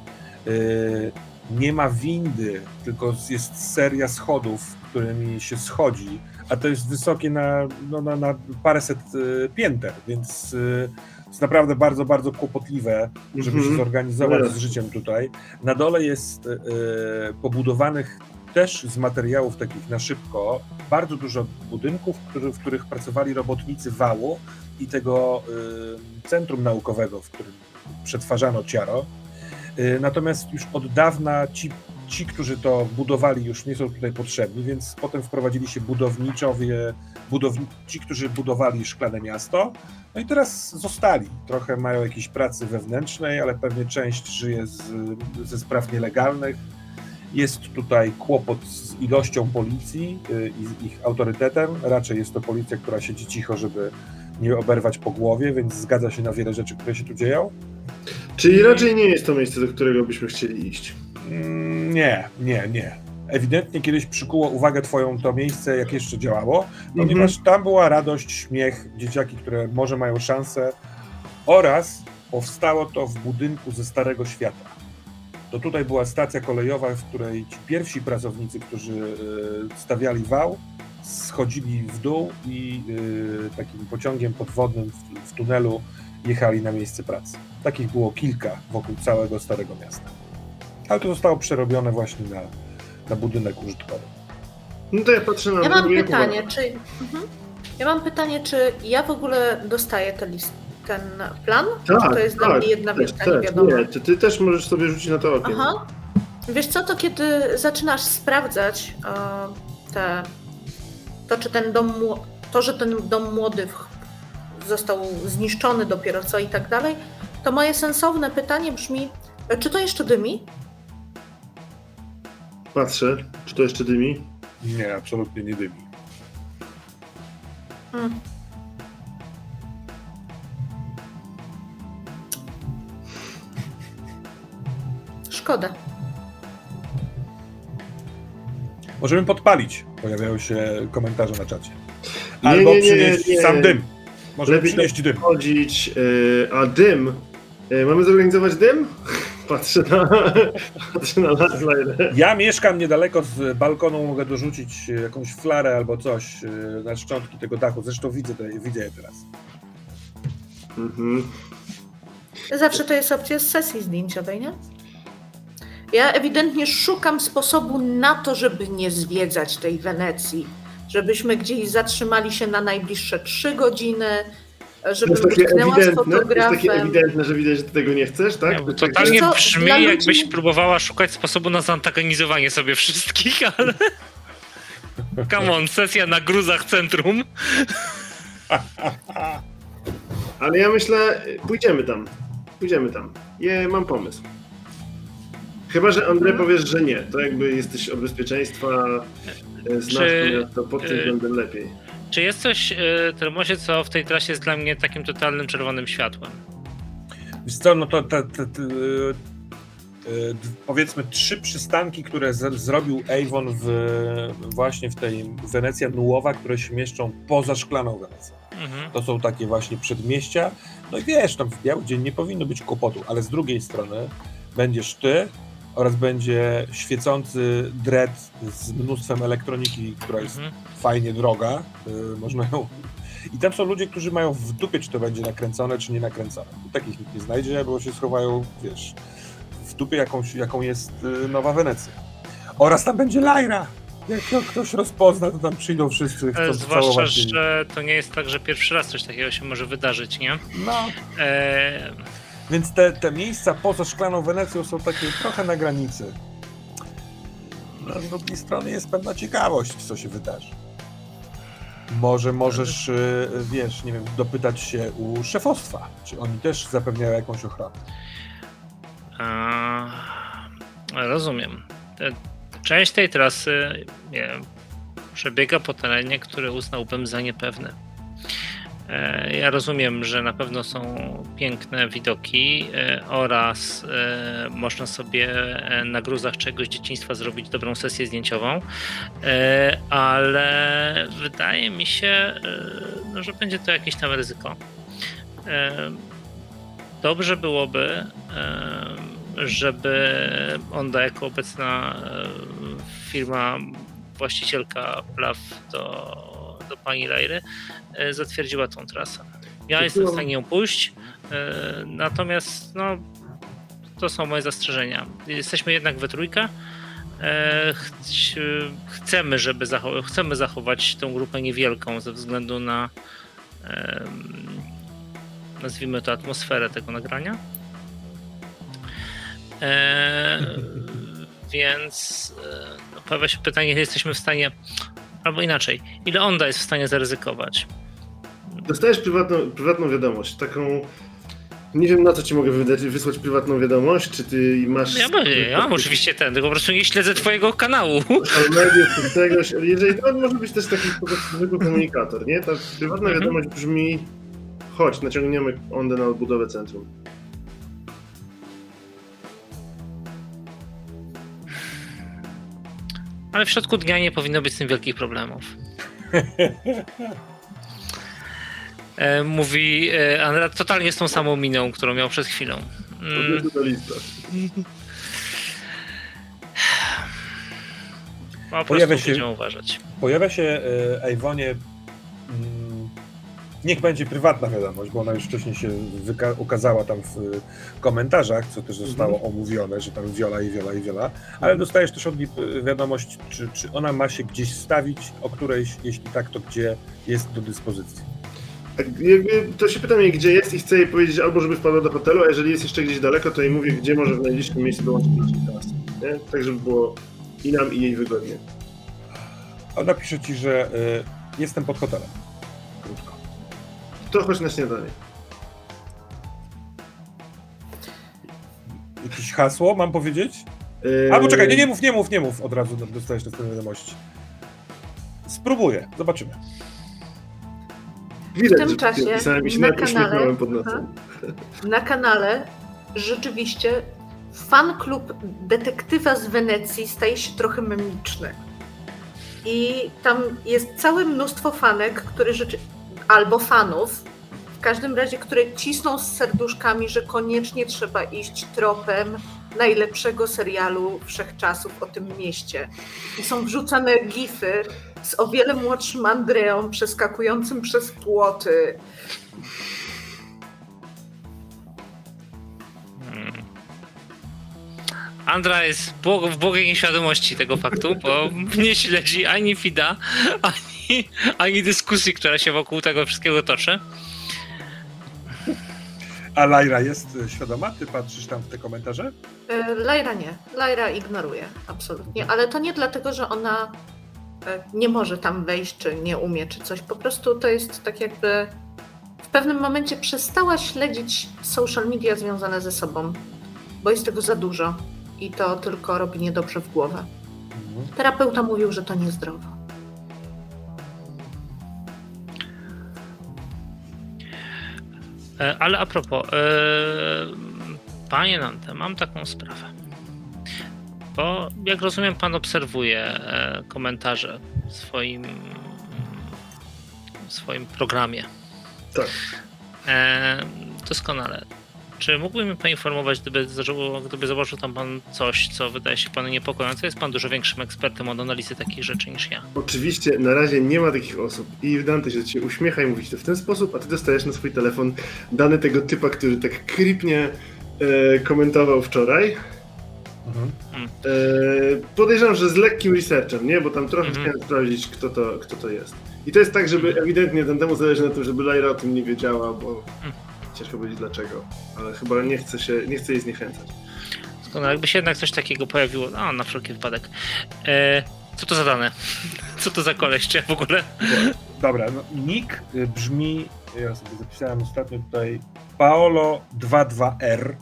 Nie ma windy, tylko jest seria schodów, którymi się schodzi, a to jest wysokie na, no, na, na paręset e, pięter, więc e, jest naprawdę bardzo, bardzo kłopotliwe, żeby Mhm. się zorganizować Teraz. z życiem tutaj. Na dole jest e, pobudowanych też z materiałów takich na szybko bardzo dużo budynków, który, w których pracowali robotnicy wału i tego centrum naukowego, w którym przetwarzano ciaro. E, Natomiast już od dawna ci, ci, którzy to budowali, już nie są tutaj potrzebni, więc potem wprowadzili się budowniczowie, budowni, ci, którzy budowali szklane miasto. No i teraz zostali. Trochę mają jakieś pracy wewnętrznej, ale pewnie część żyje z, ze spraw nielegalnych. Jest tutaj kłopot z ilością policji y, i z ich autorytetem. Raczej jest to policja, która siedzi cicho, żeby nie oberwać po głowie, więc zgadza się na wiele rzeczy, które się tu dzieją. Czyli raczej nie jest to miejsce, do którego byśmy chcieli iść. Mm, Nie, nie, nie. Ewidentnie kiedyś przykuło uwagę twoją to miejsce, jak jeszcze działało, ponieważ tam była radość, śmiech, dzieciaki, które może mają szansę oraz powstało to w budynku ze Starego Świata. To tutaj była stacja kolejowa, w której ci pierwsi pracownicy, którzy e, stawiali wał, schodzili w dół i e, takim pociągiem podwodnym w, w tunelu jechali na miejsce pracy. Takich było kilka wokół całego Starego Miasta. Ale to zostało przerobione właśnie na, na budynek użytkowy. No to ja patrzę na Ja mam pytanie, czy. Mhm. Ja mam pytanie, czy ja w ogóle dostaję ten list, ten plan? Tak, czy to jest dla tak, mnie jedna wielka tak, niewiadoma? Nie, ty, ty też możesz sobie rzucić na to okiem. Aha. Wiesz co, to kiedy zaczynasz sprawdzać e, te, to, czy ten dom, to, że ten dom młodych został zniszczony dopiero co i tak dalej, to moje sensowne pytanie brzmi, e, czy to jeszcze dymi? Patrzę, czy to jeszcze dymi. Nie, absolutnie nie dymi. Mm. Szkoda. Możemy podpalić. Pojawiają się komentarze na czacie. Albo nie, nie, przynieść nie. sam dym. Możemy Lepiej przynieść dym. Chodzić, yy, a dym. Yy, mamy zorganizować dym? Patrzę na, patrzę na Lazlajdę. Ja mieszkam niedaleko z balkonu, mogę dorzucić e, jakąś flarę albo coś e, na szczątki tego dachu. Zresztą widzę, te, widzę je teraz. Mhm. Zawsze to jest opcja z sesji zdjęciowej, nie? Ja ewidentnie szukam sposobu na to, żeby nie zwiedzać tej Wenecji. Żebyśmy gdzieś zatrzymali się na najbliższe trzy godziny, To żebym jest takie ewidentne, to jest takie ewidentne, że widać, że ty tego nie chcesz, tak? Nie, To totalnie co, brzmi, ludzi- jakbyś próbowała szukać sposobu na zantagonizowanie sobie wszystkich, ale... Come on, sesja na gruzach centrum. Ale ja myślę, pójdziemy tam. Pójdziemy tam. Je, mam pomysł. Chyba, że Andrzej powiesz, że nie. To jakby jesteś od bezpieczeństwa, e, znasz Czy, to miasto, pod tym y, względem lepiej. Czy jest coś, y, Termosie, co w tej trasie jest dla mnie takim totalnym czerwonym światłem? Wiesz co, no to e, e, d- powiedzmy trzy przystanki, które z, zrobił Avon w, właśnie w tej Wenecja Nuowa, które się mieszczą poza szklaną Wenecją. Mhm. To są takie właśnie przedmieścia. No i wiesz, tam w biały dzień nie powinno być kłopotu, ale z drugiej strony będziesz ty oraz będzie świecący dread z mnóstwem elektroniki, która jest Mhm. fajnie droga. y, można ją... I tam są ludzie, którzy mają w dupie, czy to będzie nakręcone, czy nie nakręcone. Takich nikt nie znajdzie, bo się schowają, wiesz, w dupie, jakąś, jaką jest y, Nowa Wenecja. Oraz tam będzie Lajra. Jak to ktoś rozpozna, to tam przyjdą wszyscy, chcą E, Zwłaszcza, że to nie jest tak, że pierwszy raz coś takiego się może wydarzyć, nie? No, E, Więc te, te miejsca poza szklaną Wenecją są takie trochę na granicy. No, z drugiej strony jest pewna ciekawość, co się wydarzy. Może możesz, y, wiesz, nie wiem, dopytać się u szefostwa, czy oni też zapewniają jakąś ochronę. a, rozumiem. Część tej trasy nie, przebiega po terenie, który uznałbym za niepewny. E, Ja rozumiem, że na pewno są piękne widoki e, oraz e, można sobie na gruzach czegoś dzieciństwa zrobić dobrą sesję zdjęciową, ale wydaje mi się, no, że będzie to jakieś tam ryzyko. Dobrze byłoby, żeby Onda jako obecna firma, właścicielka praw do, do pani Lajry e, zatwierdziła tą trasę. Ja jestem w stanie ją pójść, e, natomiast no, to są moje zastrzeżenia. Jesteśmy jednak we trójkę. E, chci- Chcemy, żeby zachow- chcemy zachować tą grupę niewielką ze względu na nazwijmy to atmosferę tego nagrania. E, więc e, no, pojawia się pytanie, jesteśmy w stanie, albo inaczej, ile Onda jest w stanie zaryzykować. Dostajesz prywatną, prywatną wiadomość, taką... Nie wiem na co ci mogę wydać, wysłać prywatną wiadomość, czy ty masz... Ja, mam- ja mam oczywiście ten, tylko po prostu nie śledzę twojego kanału. czy czegoś, jeżeli to może być też taki po prostu zwykły komunikator, nie? Ta prywatna Mhm. wiadomość brzmi chodź, naciągniemy ondę na odbudowę centrum. Ale w środku dnia nie powinno być z tym wielkich problemów. E, mówi e, Andra totalnie z tą samą miną, którą miał przed chwilą. Mm, po prostu Pojawia się- uważać. Pojawia się Ejwonie, mm, niech będzie prywatna wiadomość, bo ona już wcześniej się ukazała tam w komentarzach, co też zostało omówione, że tam Wiola i Wiola i Wiola, ale dostajesz też od niej wiadomość, czy, czy ona ma się gdzieś stawić, o którejś, jeśli tak, to gdzie jest do dyspozycji. Tak, jakby to się pytam jej, gdzie jest i chcę jej powiedzieć albo, żeby wpadła do hotelu, a jeżeli jest jeszcze gdzieś daleko, to jej mówię, gdzie może w najbliższym miejscu dołączyć trasy. Nie? Tak, żeby było i nam, i jej wygodnie. Ona pisze ci, że y, jestem pod hotelem. To chodź na śniadanie. Jakieś hasło mam powiedzieć? Yy, Albo czekaj, nie, nie mów, nie mów, nie mów, od razu dostajesz następne wiadomości. Spróbuję, zobaczymy. Widać, W tym że czasie na kanale-. Na kanale rzeczywiście fan klub detektywa z Wenecji staje się trochę memiczny. I tam jest całe mnóstwo fanek, które rzeczy... albo fanów, w każdym razie, które cisną z serduszkami, że koniecznie trzeba iść tropem najlepszego serialu wszechczasów o tym mieście. I są wrzucane gify z o wiele młodszym Andreą przeskakującym przez płoty, Hmm. Andra jest w błogiej nieświadomości tego faktu, bo nie śledzi ani Fida, ani, ani dyskusji, która się wokół tego wszystkiego toczy. A Lajra jest świadoma? Ty patrzysz tam w te komentarze? E, Lajra nie. Lajra ignoruje, absolutnie. Ale to nie dlatego, że ona e, nie może tam wejść, czy nie umie, czy coś. Po prostu to jest tak jakby. W pewnym momencie przestała śledzić social media związane ze sobą, bo jest tego za dużo i to tylko robi niedobrze w głowę. Terapeuta mówił, że to niezdrowo. Ale a propos, e, panie Nante, mam taką sprawę. Bo jak rozumiem, pan obserwuje e, komentarze w swoim, w swoim programie. Tak. E, doskonale. Czy mógłby mnie poinformować, gdyby, gdyby zobaczył tam pan coś, co wydaje się panu niepokojące? Jest pan dużo większym ekspertem od analizy takich rzeczy niż ja. Oczywiście na razie nie ma takich osób i Dante się do ciebie uśmiecha i mówi to w ten sposób, a ty dostajesz na swój telefon dane tego typa, który tak krypnie e, komentował wczoraj. Mhm. E, podejrzewam, że z lekkim researchem, nie? Bo tam trochę Mhm. chciałem sprawdzić, kto to, kto to jest. I to jest tak, żeby ewidentnie ten temu zależy na tym, żeby Lyra o tym nie wiedziała, bo Mhm. Ciężko powiedzieć dlaczego. Ale chyba nie chce się, nie chce jej zniechęcać. Doskonale. Jakby się jednak coś takiego pojawiło, a na wszelki wypadek. E, co to za dane? Co to za koleś, czy ja w ogóle? Dobra, no, nick y, brzmi, ja sobie zapisałem ostatnio tutaj, Paolo22R,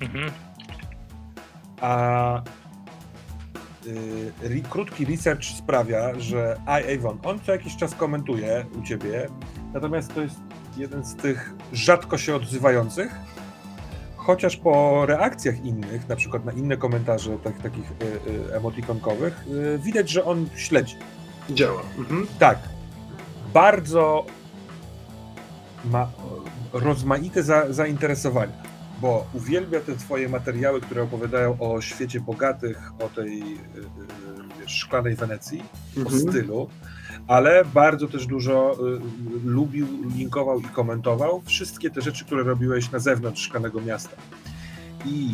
Mhm. a y, krótki research sprawia, że I, Avon, on co jakiś czas komentuje u ciebie, natomiast to jest jeden z tych rzadko się odzywających, chociaż po reakcjach innych, na przykład na inne komentarze tak, takich y, y, emotikonkowych, y, widać, że on śledzi. Działa. Mhm. Tak. Bardzo ma rozmaite za, zainteresowania, bo uwielbia te twoje materiały, które opowiadają o świecie bogatych, o tej szklanej Wenecji, o Mhm. stylu, ale bardzo też dużo y, lubił, linkował i komentował wszystkie te rzeczy, które robiłeś na zewnątrz szklanego miasta. I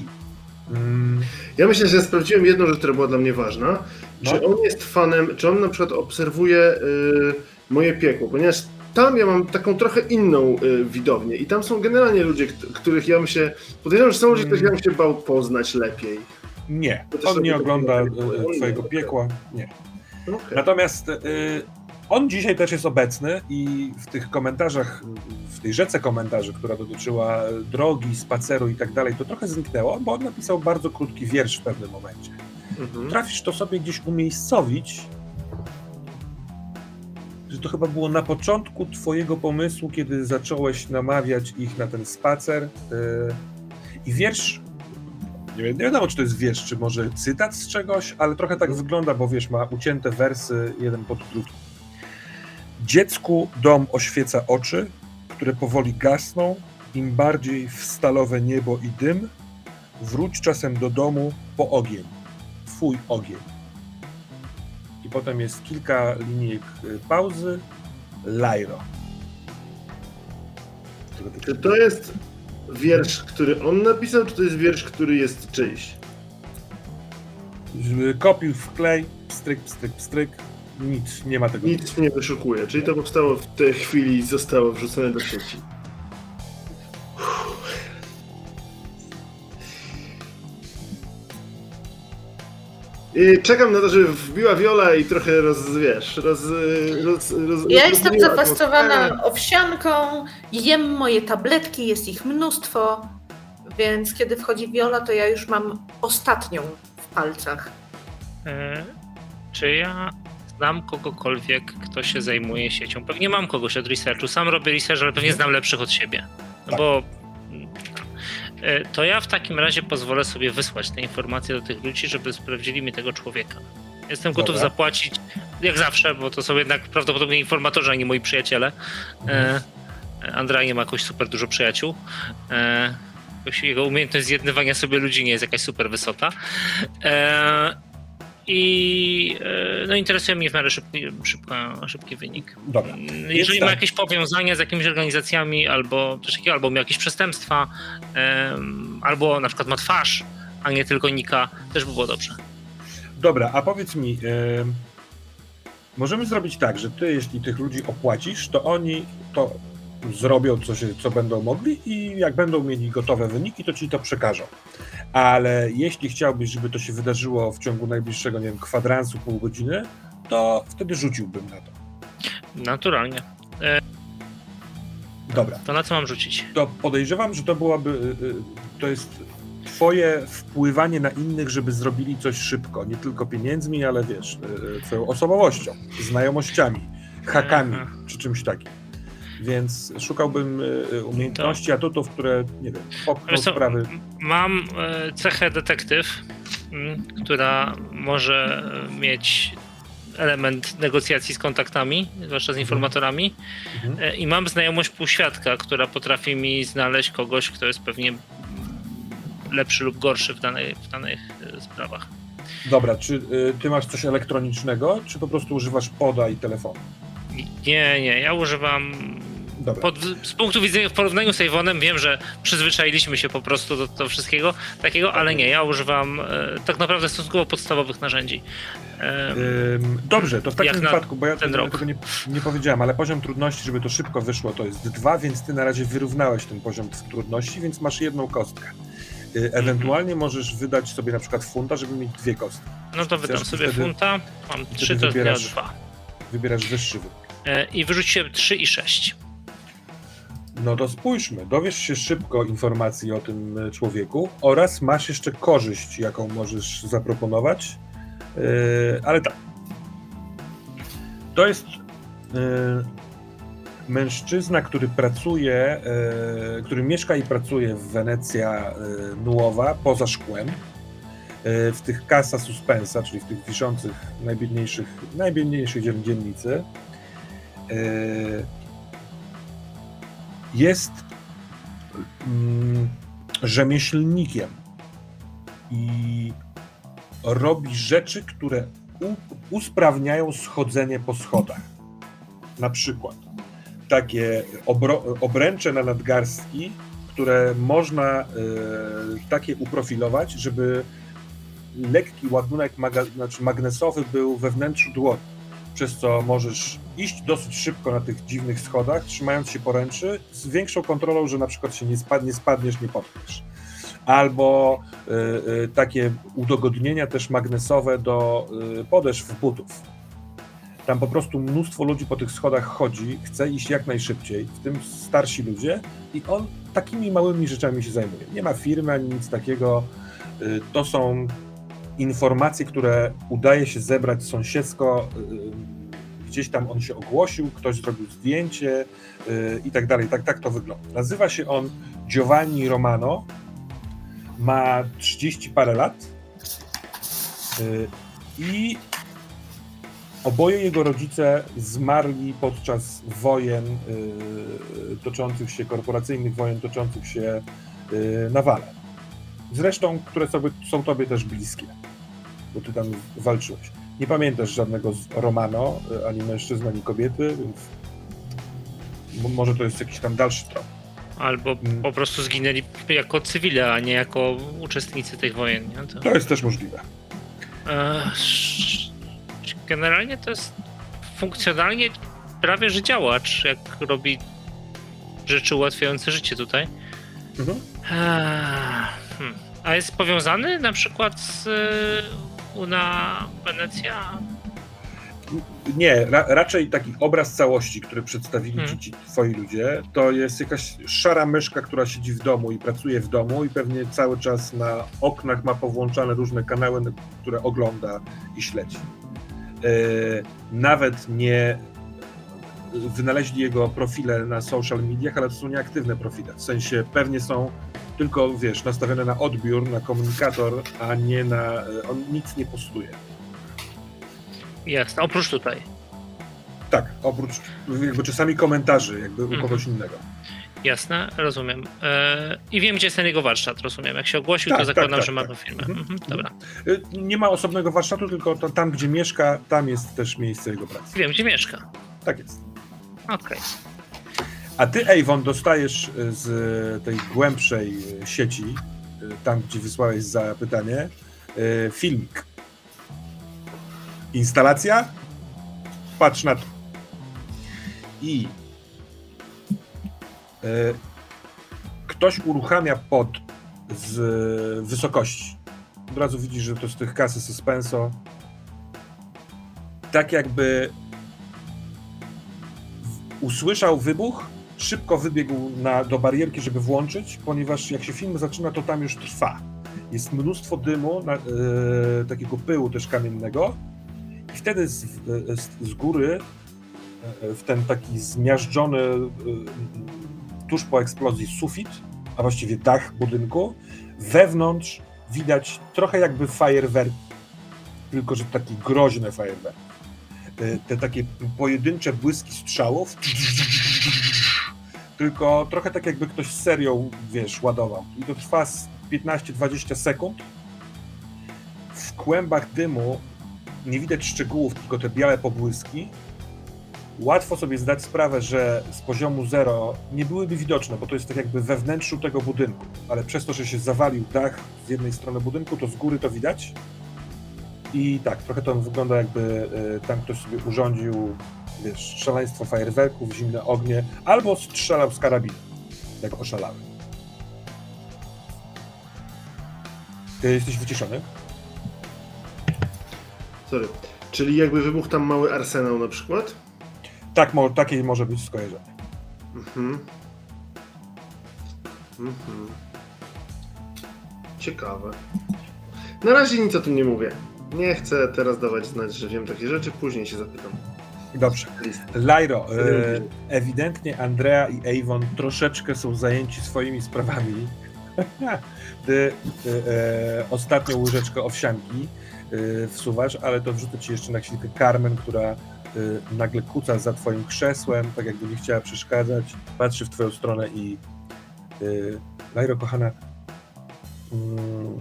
mm, Ja myślę, że sprawdziłem jedną rzecz, która była dla mnie ważna. No. Czy on jest fanem, czy on na przykład obserwuje y, moje piekło, ponieważ tam ja mam taką trochę inną y, widownię i tam są generalnie ludzie, kt- których ja bym się, podejrzewam, że są ludzie, których ja bym się bał poznać lepiej. nie, on nie ogląda twojego piekła, nie. Okay. Natomiast y, on dzisiaj też jest obecny i w tych komentarzach, w tej rzece komentarzy, która dotyczyła drogi, spaceru i tak dalej, to trochę zniknęło, bo on napisał bardzo krótki wiersz w pewnym momencie. Mhm. Trafisz to sobie gdzieś umiejscowić, że to chyba było na początku twojego pomysłu, kiedy zacząłeś namawiać ich na ten spacer y, i wiersz nie, nie wiadomo, czy to jest wiersz, czy może cytat z czegoś, ale trochę tak wygląda, bo wiesz, ma ucięte wersy jeden pod drugim. Dziecku dom oświeca oczy, które powoli gasną, im bardziej w stalowe niebo i dym, wróć czasem do domu po ogień, twój ogień. I potem jest kilka linijek y, pauzy, Lairo. Czy to jest wiersz, który on napisał, czy to jest wiersz, który jest czyjś? Kopił w klej, pstryk, pstryk, pstryk, nic, nie ma tego. Nic nie wyszukuje, czyli to powstało w tej chwili i zostało wrzucone do sieci. I czekam na to, żeby wbiła Viola i trochę roz, wiesz, roz, roz, roz Ja jestem atmosferę. owsianką, jem moje tabletki, jest ich mnóstwo, więc kiedy wchodzi Viola, to ja już mam ostatnią w palcach. E, czy ja znam kogokolwiek, kto się zajmuje siecią? Pewnie mam kogoś od researchu. Sam robię research, ale pewnie znam lepszych od siebie. No Tak. bo e, to ja w takim razie pozwolę sobie wysłać te informacje do tych ludzi, żeby sprawdzili mi tego człowieka. Jestem gotów Dobra. zapłacić, jak zawsze, bo to są jednak prawdopodobnie informatorzy, a nie moi przyjaciele. E, Andrea nie ma jakoś super dużo przyjaciół. E, jego umiejętność zjednywania sobie ludzi nie jest jakaś super wysoka. I e, no, interesuje mnie w miarę szybki, szybka, szybki wynik. Dobra. Jeżeli ma tak. jakieś powiązania z jakimiś organizacjami, albo coś takiego, albo miał jakieś przestępstwa, albo na przykład ma twarz, a nie tylko nika, też by było dobrze. Dobra, a powiedz mi, em, możemy zrobić tak, że ty, jeśli tych ludzi opłacisz, to oni to zrobią, co, się, co będą mogli i jak będą mieli gotowe wyniki, to ci to przekażą. Ale jeśli chciałbyś, żeby to się wydarzyło w ciągu najbliższego, nie wiem, kwadransu, pół godziny, to wtedy rzuciłbym na to. Naturalnie. Dobra, To na co mam rzucić? to podejrzewam, że to byłaby, y, y, to jest twoje wpływanie na innych, żeby zrobili coś szybko, nie tylko pieniędzmi, ale wiesz, y, twoją osobowością, znajomościami, hakami, Aha. czy czymś takim. Więc szukałbym y, y, umiejętności, atutów, które, nie wiem, popchną sprawy. Mam e, cechę detektyw, która może e, mieć element negocjacji z kontaktami, zwłaszcza z informatorami. Mhm. E, I mam znajomość półświadka, która potrafi mi znaleźć kogoś, kto jest pewnie lepszy lub gorszy w, danej, w danych e, sprawach. Dobra, czy y, ty masz coś elektronicznego, czy po prostu używasz poda i telefonu? Nie, nie, ja używam. Pod, z punktu widzenia w porównaniu z Avonem wiem, że przyzwyczailiśmy się po prostu do, do wszystkiego takiego, ale nie, ja używam e, tak naprawdę stosunkowo podstawowych narzędzi. E, dobrze, to w takim wypadku, bo ja ten tego, rok. tego nie, nie powiedziałem, ale poziom trudności, żeby to szybko wyszło, to jest dwa, więc ty na razie wyrównałeś ten poziom trudności, więc masz jedną kostkę. Y, ewentualnie możesz wydać sobie na przykład funta, żeby mieć dwie kostki. no to wydam Chcesz sobie wtedy- funta, mam 3, to wybierasz- dwa. Wybierasz wyższy wynik. E, I wyrzuciłem 3 i 6. No to spójrzmy, dowiesz się szybko informacji o tym e, człowieku oraz masz jeszcze korzyść, jaką możesz zaproponować. Yy, ale tak. To jest yy, mężczyzna, który pracuje, yy, który mieszka i pracuje w Wenecja Nuowa, poza szkłem. W tych Casa Suspensa, czyli w tych wiszących najbiedniejszych, najbiedniejszych dziel- dzielnicy. Jest mm, rzemieślnikiem i robi rzeczy, które u, usprawniają schodzenie po schodach. Na przykład takie obro, obręcze na nadgarstki, które można e, takie uprofilować, żeby lekki ładunek maga, znaczy magnesowy był we wnętrzu dłoni, przez co możesz iść dosyć szybko na tych dziwnych schodach, trzymając się poręczy, z większą kontrolą, że na przykład się nie, spad, nie spadniesz, nie potkniesz. Albo y, y, takie udogodnienia też magnesowe do y, podeszw butów. Tam po prostu mnóstwo ludzi po tych schodach chodzi, chce iść jak najszybciej, w tym starsi ludzie, i on takimi małymi rzeczami się zajmuje. Nie ma firmy ani nic takiego. Y, To są informacje, które udaje się zebrać sąsiedzko. y, Gdzieś tam on się ogłosił, ktoś zrobił zdjęcie y, i tak dalej. Tak, tak to wygląda. Nazywa się on Giovanni Romano. Ma 30 parę lat. Y, I oboje jego rodzice zmarli podczas wojen y, toczących się, korporacyjnych wojen toczących się y, na Wale. Zresztą, które sobie, są tobie też bliskie, bo ty tam walczyłeś. Nie pamiętasz żadnego z Romano, y, ani mężczyzny, ani kobiety, więc może to jest jakiś tam dalszy trop. Albo Mm. po prostu zginęli jako cywile, a nie jako uczestnicy tych wojen. Nie? To, To jest też możliwe. e, generalnie to jest funkcjonalnie prawie że działacz, jak robi rzeczy ułatwiające życie tutaj. Mhm. A jest powiązany na przykład z e, Una Wenecja? Nie, ra, raczej taki obraz całości, który przedstawili Hmm. ci, ci twoi ludzie, to jest jakaś szara myszka, która siedzi w domu i pracuje w domu i pewnie cały czas na oknach ma powłączane różne kanały, które ogląda i śledzi. E, nawet nie wynaleźli jego profile na social mediach, ale to są nieaktywne profile. W sensie pewnie są tylko, wiesz, nastawione na odbiór, na komunikator, a nie na... e, On nic nie postuje. Jasne, oprócz tutaj. Tak, oprócz jakby czasami komentarzy jakby u Mhm. kogoś innego. Jasne, rozumiem. E, I wiem, gdzie jest ten jego warsztat, rozumiem. Jak się ogłosił, Tak, to zakładam, tak, tak, że ma tak. firmę. Mhm. Mhm, dobra. Y, Nie ma osobnego warsztatu, tylko to, tam, gdzie mieszka, tam jest też miejsce jego pracy. Wiem, gdzie mieszka. Tak jest. Okej. A ty, Avon, dostajesz y, z tej głębszej y, sieci, y, tam gdzie wysłałeś zapytanie, y, filmik. Instalacja? Patrz na to. I y, ktoś uruchamia pod z wysokości. Od razu widzisz, że to z tych kasy suspenso. Tak jakby usłyszał wybuch, szybko wybiegł na, do barierki, żeby włączyć, ponieważ jak się film zaczyna, to tam już trwa. Jest mnóstwo dymu, na, e, takiego pyłu też kamiennego i wtedy z, e, z, z góry e, w ten taki zmiażdżony e, tuż po eksplozji sufit, a właściwie dach budynku, wewnątrz widać trochę jakby fajerwerki, tylko że takie groźne fajerwerki. te takie pojedyncze błyski strzałów, tylko trochę tak jakby ktoś serią, wiesz, ładował. I to trwa z 15-20 sekund. W kłębach dymu nie widać szczegółów, tylko te białe pobłyski. Łatwo sobie zdać sprawę, że z poziomu zero nie byłyby widoczne, bo to jest tak jakby we wnętrzu tego budynku, ale przez to, że się zawalił dach z jednej strony budynku, to z góry to widać. I tak, trochę to wygląda jakby y, tam ktoś sobie urządził, wiesz, szaleństwo fajerwerków, zimne ognie, albo strzelał z karabinu, jak oszalały. Ty jesteś wyciszony? Sorry. Czyli jakby wybuchł tam mały arsenał na przykład? Tak, mo- takie może być skojarzenie. Mhm. Mhm. Ciekawe. Na razie nic o tym nie mówię. Nie chcę teraz dawać znać, że wiem takie rzeczy, później się zapytam. Dobrze. Lajro, e, ewidentnie Andrea i Avon troszeczkę są zajęci swoimi sprawami. Ty e, e, ostatnią łyżeczkę owsianki e, wsuwasz, ale to wrzucę ci jeszcze na chwilkę Carmen, która nagle kuca za twoim krzesłem, tak jakby nie chciała przeszkadzać, patrzy w twoją stronę i Lajro, kochana, mm,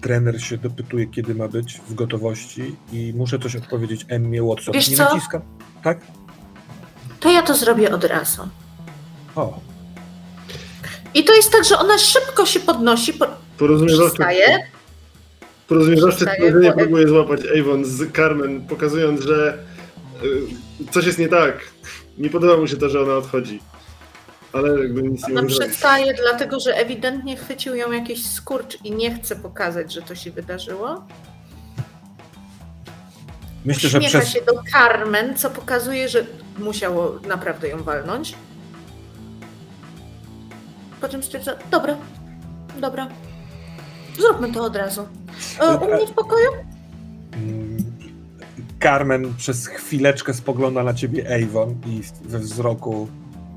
trener się dopytuje, kiedy ma być w gotowości i muszę coś odpowiedzieć Emmie Watson. Wiesz nie co? naciskam. Tak? To ja to zrobię od razu. O, I to jest tak, że ona szybko się podnosi, po, Wstaje, stworzenie bo- próbuje złapać Avon z Carmen, pokazując, że y, coś jest nie tak. Nie podoba mu się to, że ona odchodzi. Ale jakby nic nie ona przestaje, dlatego że ewidentnie chwycił ją jakiś skurcz i nie chce pokazać, że to się wydarzyło. Myślę, że przez... się do Carmen, co pokazuje, że musiało naprawdę ją walnąć. Po czym stwierdza, dobra, dobra, zróbmy to od razu. E, u mnie w pokoju? Carmen przez chwileczkę spogląda na ciebie Avon i we wzroku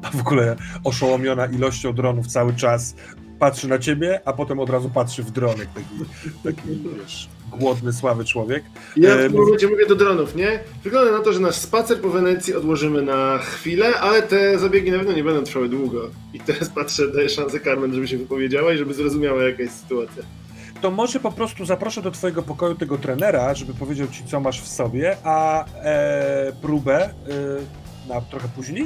a w ogóle oszołomiona ilością dronów cały czas patrzy na ciebie, a potem od razu patrzy w dronek, taki, taki wiesz, głodny, słaby człowiek. Ja w tym momencie mówię do dronów, nie? Wygląda na to, że nasz spacer po Wenecji odłożymy na chwilę, ale te zabiegi na pewno nie będą trwały długo. I teraz patrzę, daję szansę Carmen, żeby się wypowiedziała i żeby zrozumiała jaka jest sytuacja. To może po prostu zaproszę do twojego pokoju tego trenera, żeby powiedział ci, co masz w sobie, a e, próbę e, na trochę później?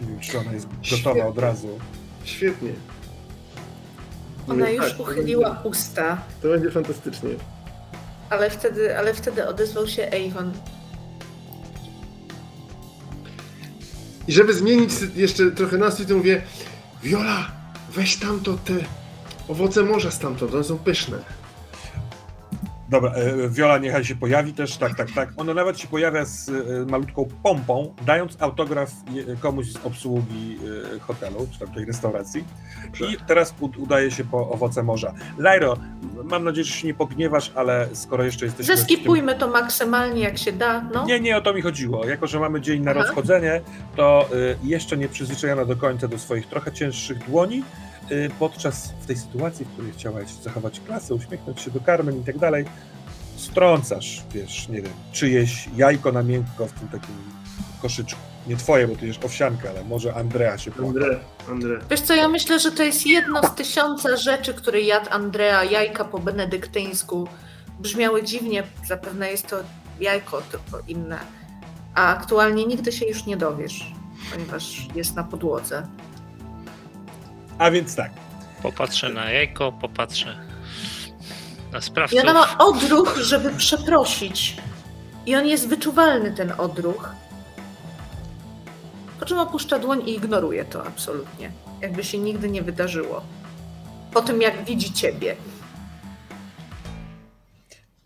Nie wiem, czy ona jest gotowa Świetnie. od razu. Świetnie. Ona Mówię, już tak, to uchyliła będzie- usta, To będzie fantastycznie. ale wtedy, ale wtedy odezwał się Avon. I żeby zmienić jeszcze trochę nastrój, to mówię Viola, weź tamto te owoce morza stamtąd, one są pyszne. Dobra, e, Viola niechaj się pojawi też, tak, tak, tak. Ona nawet się pojawia z e, malutką pompą, dając autograf komuś z obsługi e, hotelu, czy tam tej restauracji. I teraz udaje się po owoce morza. Lajro, mam nadzieję, że się nie pogniewasz, ale skoro jeszcze jesteśmy... w tym- Zeskipujmy to maksymalnie jak się da, no. Nie, nie o to mi chodziło. Jako, że mamy dzień na Aha. rozchodzenie, to jeszcze nie przyzwyczajona do końca do swoich trochę cięższych dłoni, podczas w tej sytuacji, w której chciałaś zachować klasę, uśmiechnąć się do Carmen i tak dalej, strącasz, wiesz, nie wiem, czyjeś jajko na miękko w tym takim koszyczku. Nie twoje, bo ty jesz owsiankę, ale może Andrea się płaka. Andre, Andre. Wiesz co, ja myślę, że to jest jedno z tysiąca rzeczy, które jadł Andrea, jajka po benedyktyńsku. Brzmiały dziwnie, zapewne jest to jajko, tylko inne. A aktualnie nigdy się już nie dowiesz, ponieważ jest na podłodze. A więc tak, Popatrzę na jajko, popatrzę na I sprawców. ona ma odruch, żeby przeprosić. I on jest wyczuwalny, ten odruch. Po czym opuszcza dłoń i ignoruje to absolutnie. Jakby się nigdy nie wydarzyło. Po tym, jak widzi ciebie.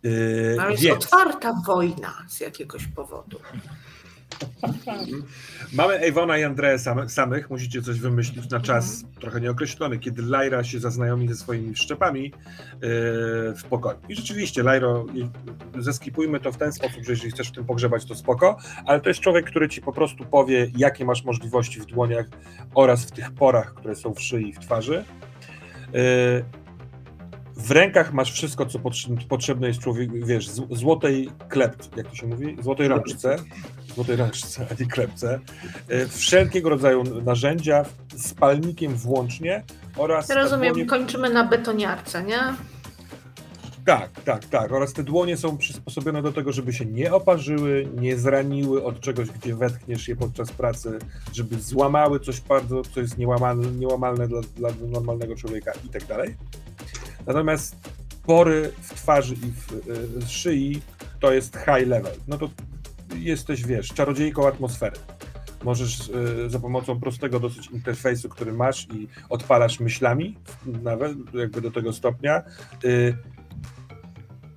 yy, Ale jest więc... otwarta wojna z jakiegoś powodu. Mamy Ewona i Andreę same, samych, musicie coś wymyślić na czas trochę nieokreślony, kiedy Lyra się zaznajomi ze swoimi szczepami yy, w pokoju. I rzeczywiście, i- zeskipujmy to w ten sposób, że jeżeli chcesz w tym pogrzebać, to spoko, ale to jest człowiek, który ci po prostu powie, jakie masz możliwości w dłoniach oraz w tych porach, które są w szyi i w twarzy. Yy, w rękach masz wszystko, co potrze- potrzebne jest człowiek, wiesz, złotej klept, jak to się mówi? Złotej rączce. Złotej rączce, a nie klepce. E, Wszelkiego rodzaju narzędzia z palnikiem włącznie oraz... Rozumiem, dłonie- kończymy na betoniarce, nie? Tak, tak, tak. Oraz te dłonie są przysposobione do tego, żeby się nie oparzyły, nie zraniły od czegoś, gdzie wetkniesz je podczas pracy, żeby złamały coś bardzo, co jest niełamalne, niełamalne dla, dla normalnego człowieka i tak dalej. Natomiast pory w twarzy i w y, szyi to jest high level. No to jesteś, wiesz, czarodziejką atmosfery. Możesz y, za pomocą prostego dosyć interfejsu, który masz i odpalasz myślami, nawet jakby do tego stopnia, y,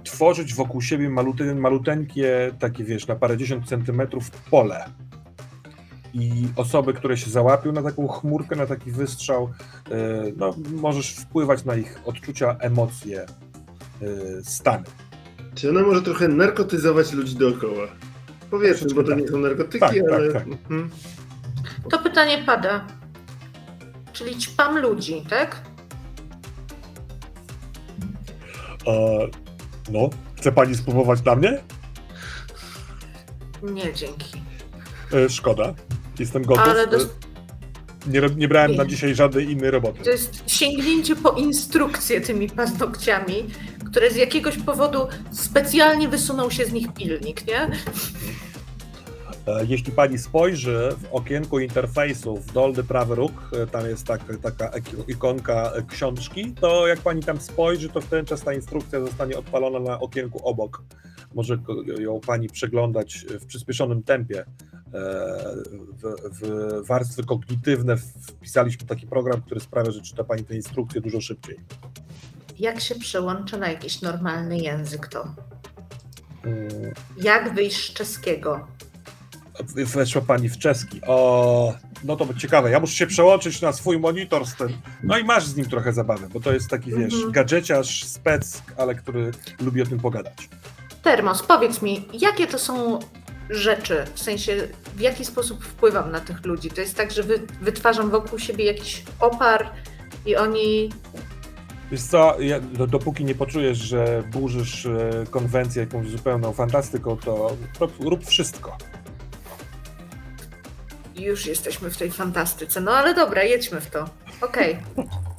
tworzyć wokół siebie malute, maluteńkie, takie wiesz, na parędziesiąt centymetrów pole. I osoby, które się załapią na taką chmurkę, na taki wystrzał, y, no, możesz wpływać na ich odczucia, emocje, y, stany. Czy ona może trochę narkotyzować ludzi dookoła? Powiedzmy, bo to nie są narkotyki, Tak, tak, ale... tak. Mhm. To pytanie pada. Czyli ćpam ludzi, tak? E, no, chce pani spróbować na mnie? Nie, dzięki. E, szkoda. Jestem gotów. Ale E, nie, nie brałem na Nie. dzisiaj żadnej innej roboty. To jest sięgnięcie po instrukcję tymi paznokciami, które z jakiegoś powodu specjalnie wysunął się z nich pilnik, nie? E, Jeśli pani spojrzy w okienku interfejsu w dolny prawy róg, e, tam jest taka, taka ikonka e, książki, to jak pani tam spojrzy, to w ten czas ta instrukcja zostanie odpalona na okienku obok. Może ją pani przeglądać w przyspieszonym tempie. W, w warstwy kognitywne wpisaliśmy taki program, który sprawia, że czyta pani te instrukcje dużo szybciej. Jak się przełącza na jakiś normalny język to? Mm, Jak wyjść z czeskiego? Weszła pani w czeski. O, no to ciekawe. Ja muszę się przełączyć na swój monitor z tym. No i masz z nim trochę zabawy, bo to jest taki, wiesz, Mhm. gadżeciarz, spec, ale który lubi o tym pogadać. Termos, powiedz mi, jakie to są rzeczy? W sensie, w jaki sposób wpływam na tych ludzi? To jest tak, że wy, wytwarzam wokół siebie jakiś opar i oni. Wiesz co, ja, do, dopóki nie poczujesz, że burzysz e, konwencję jakąś zupełną fantastyką, to rób, rób wszystko. Już jesteśmy w tej fantastyce. No ale dobra, jedźmy w to. Okej.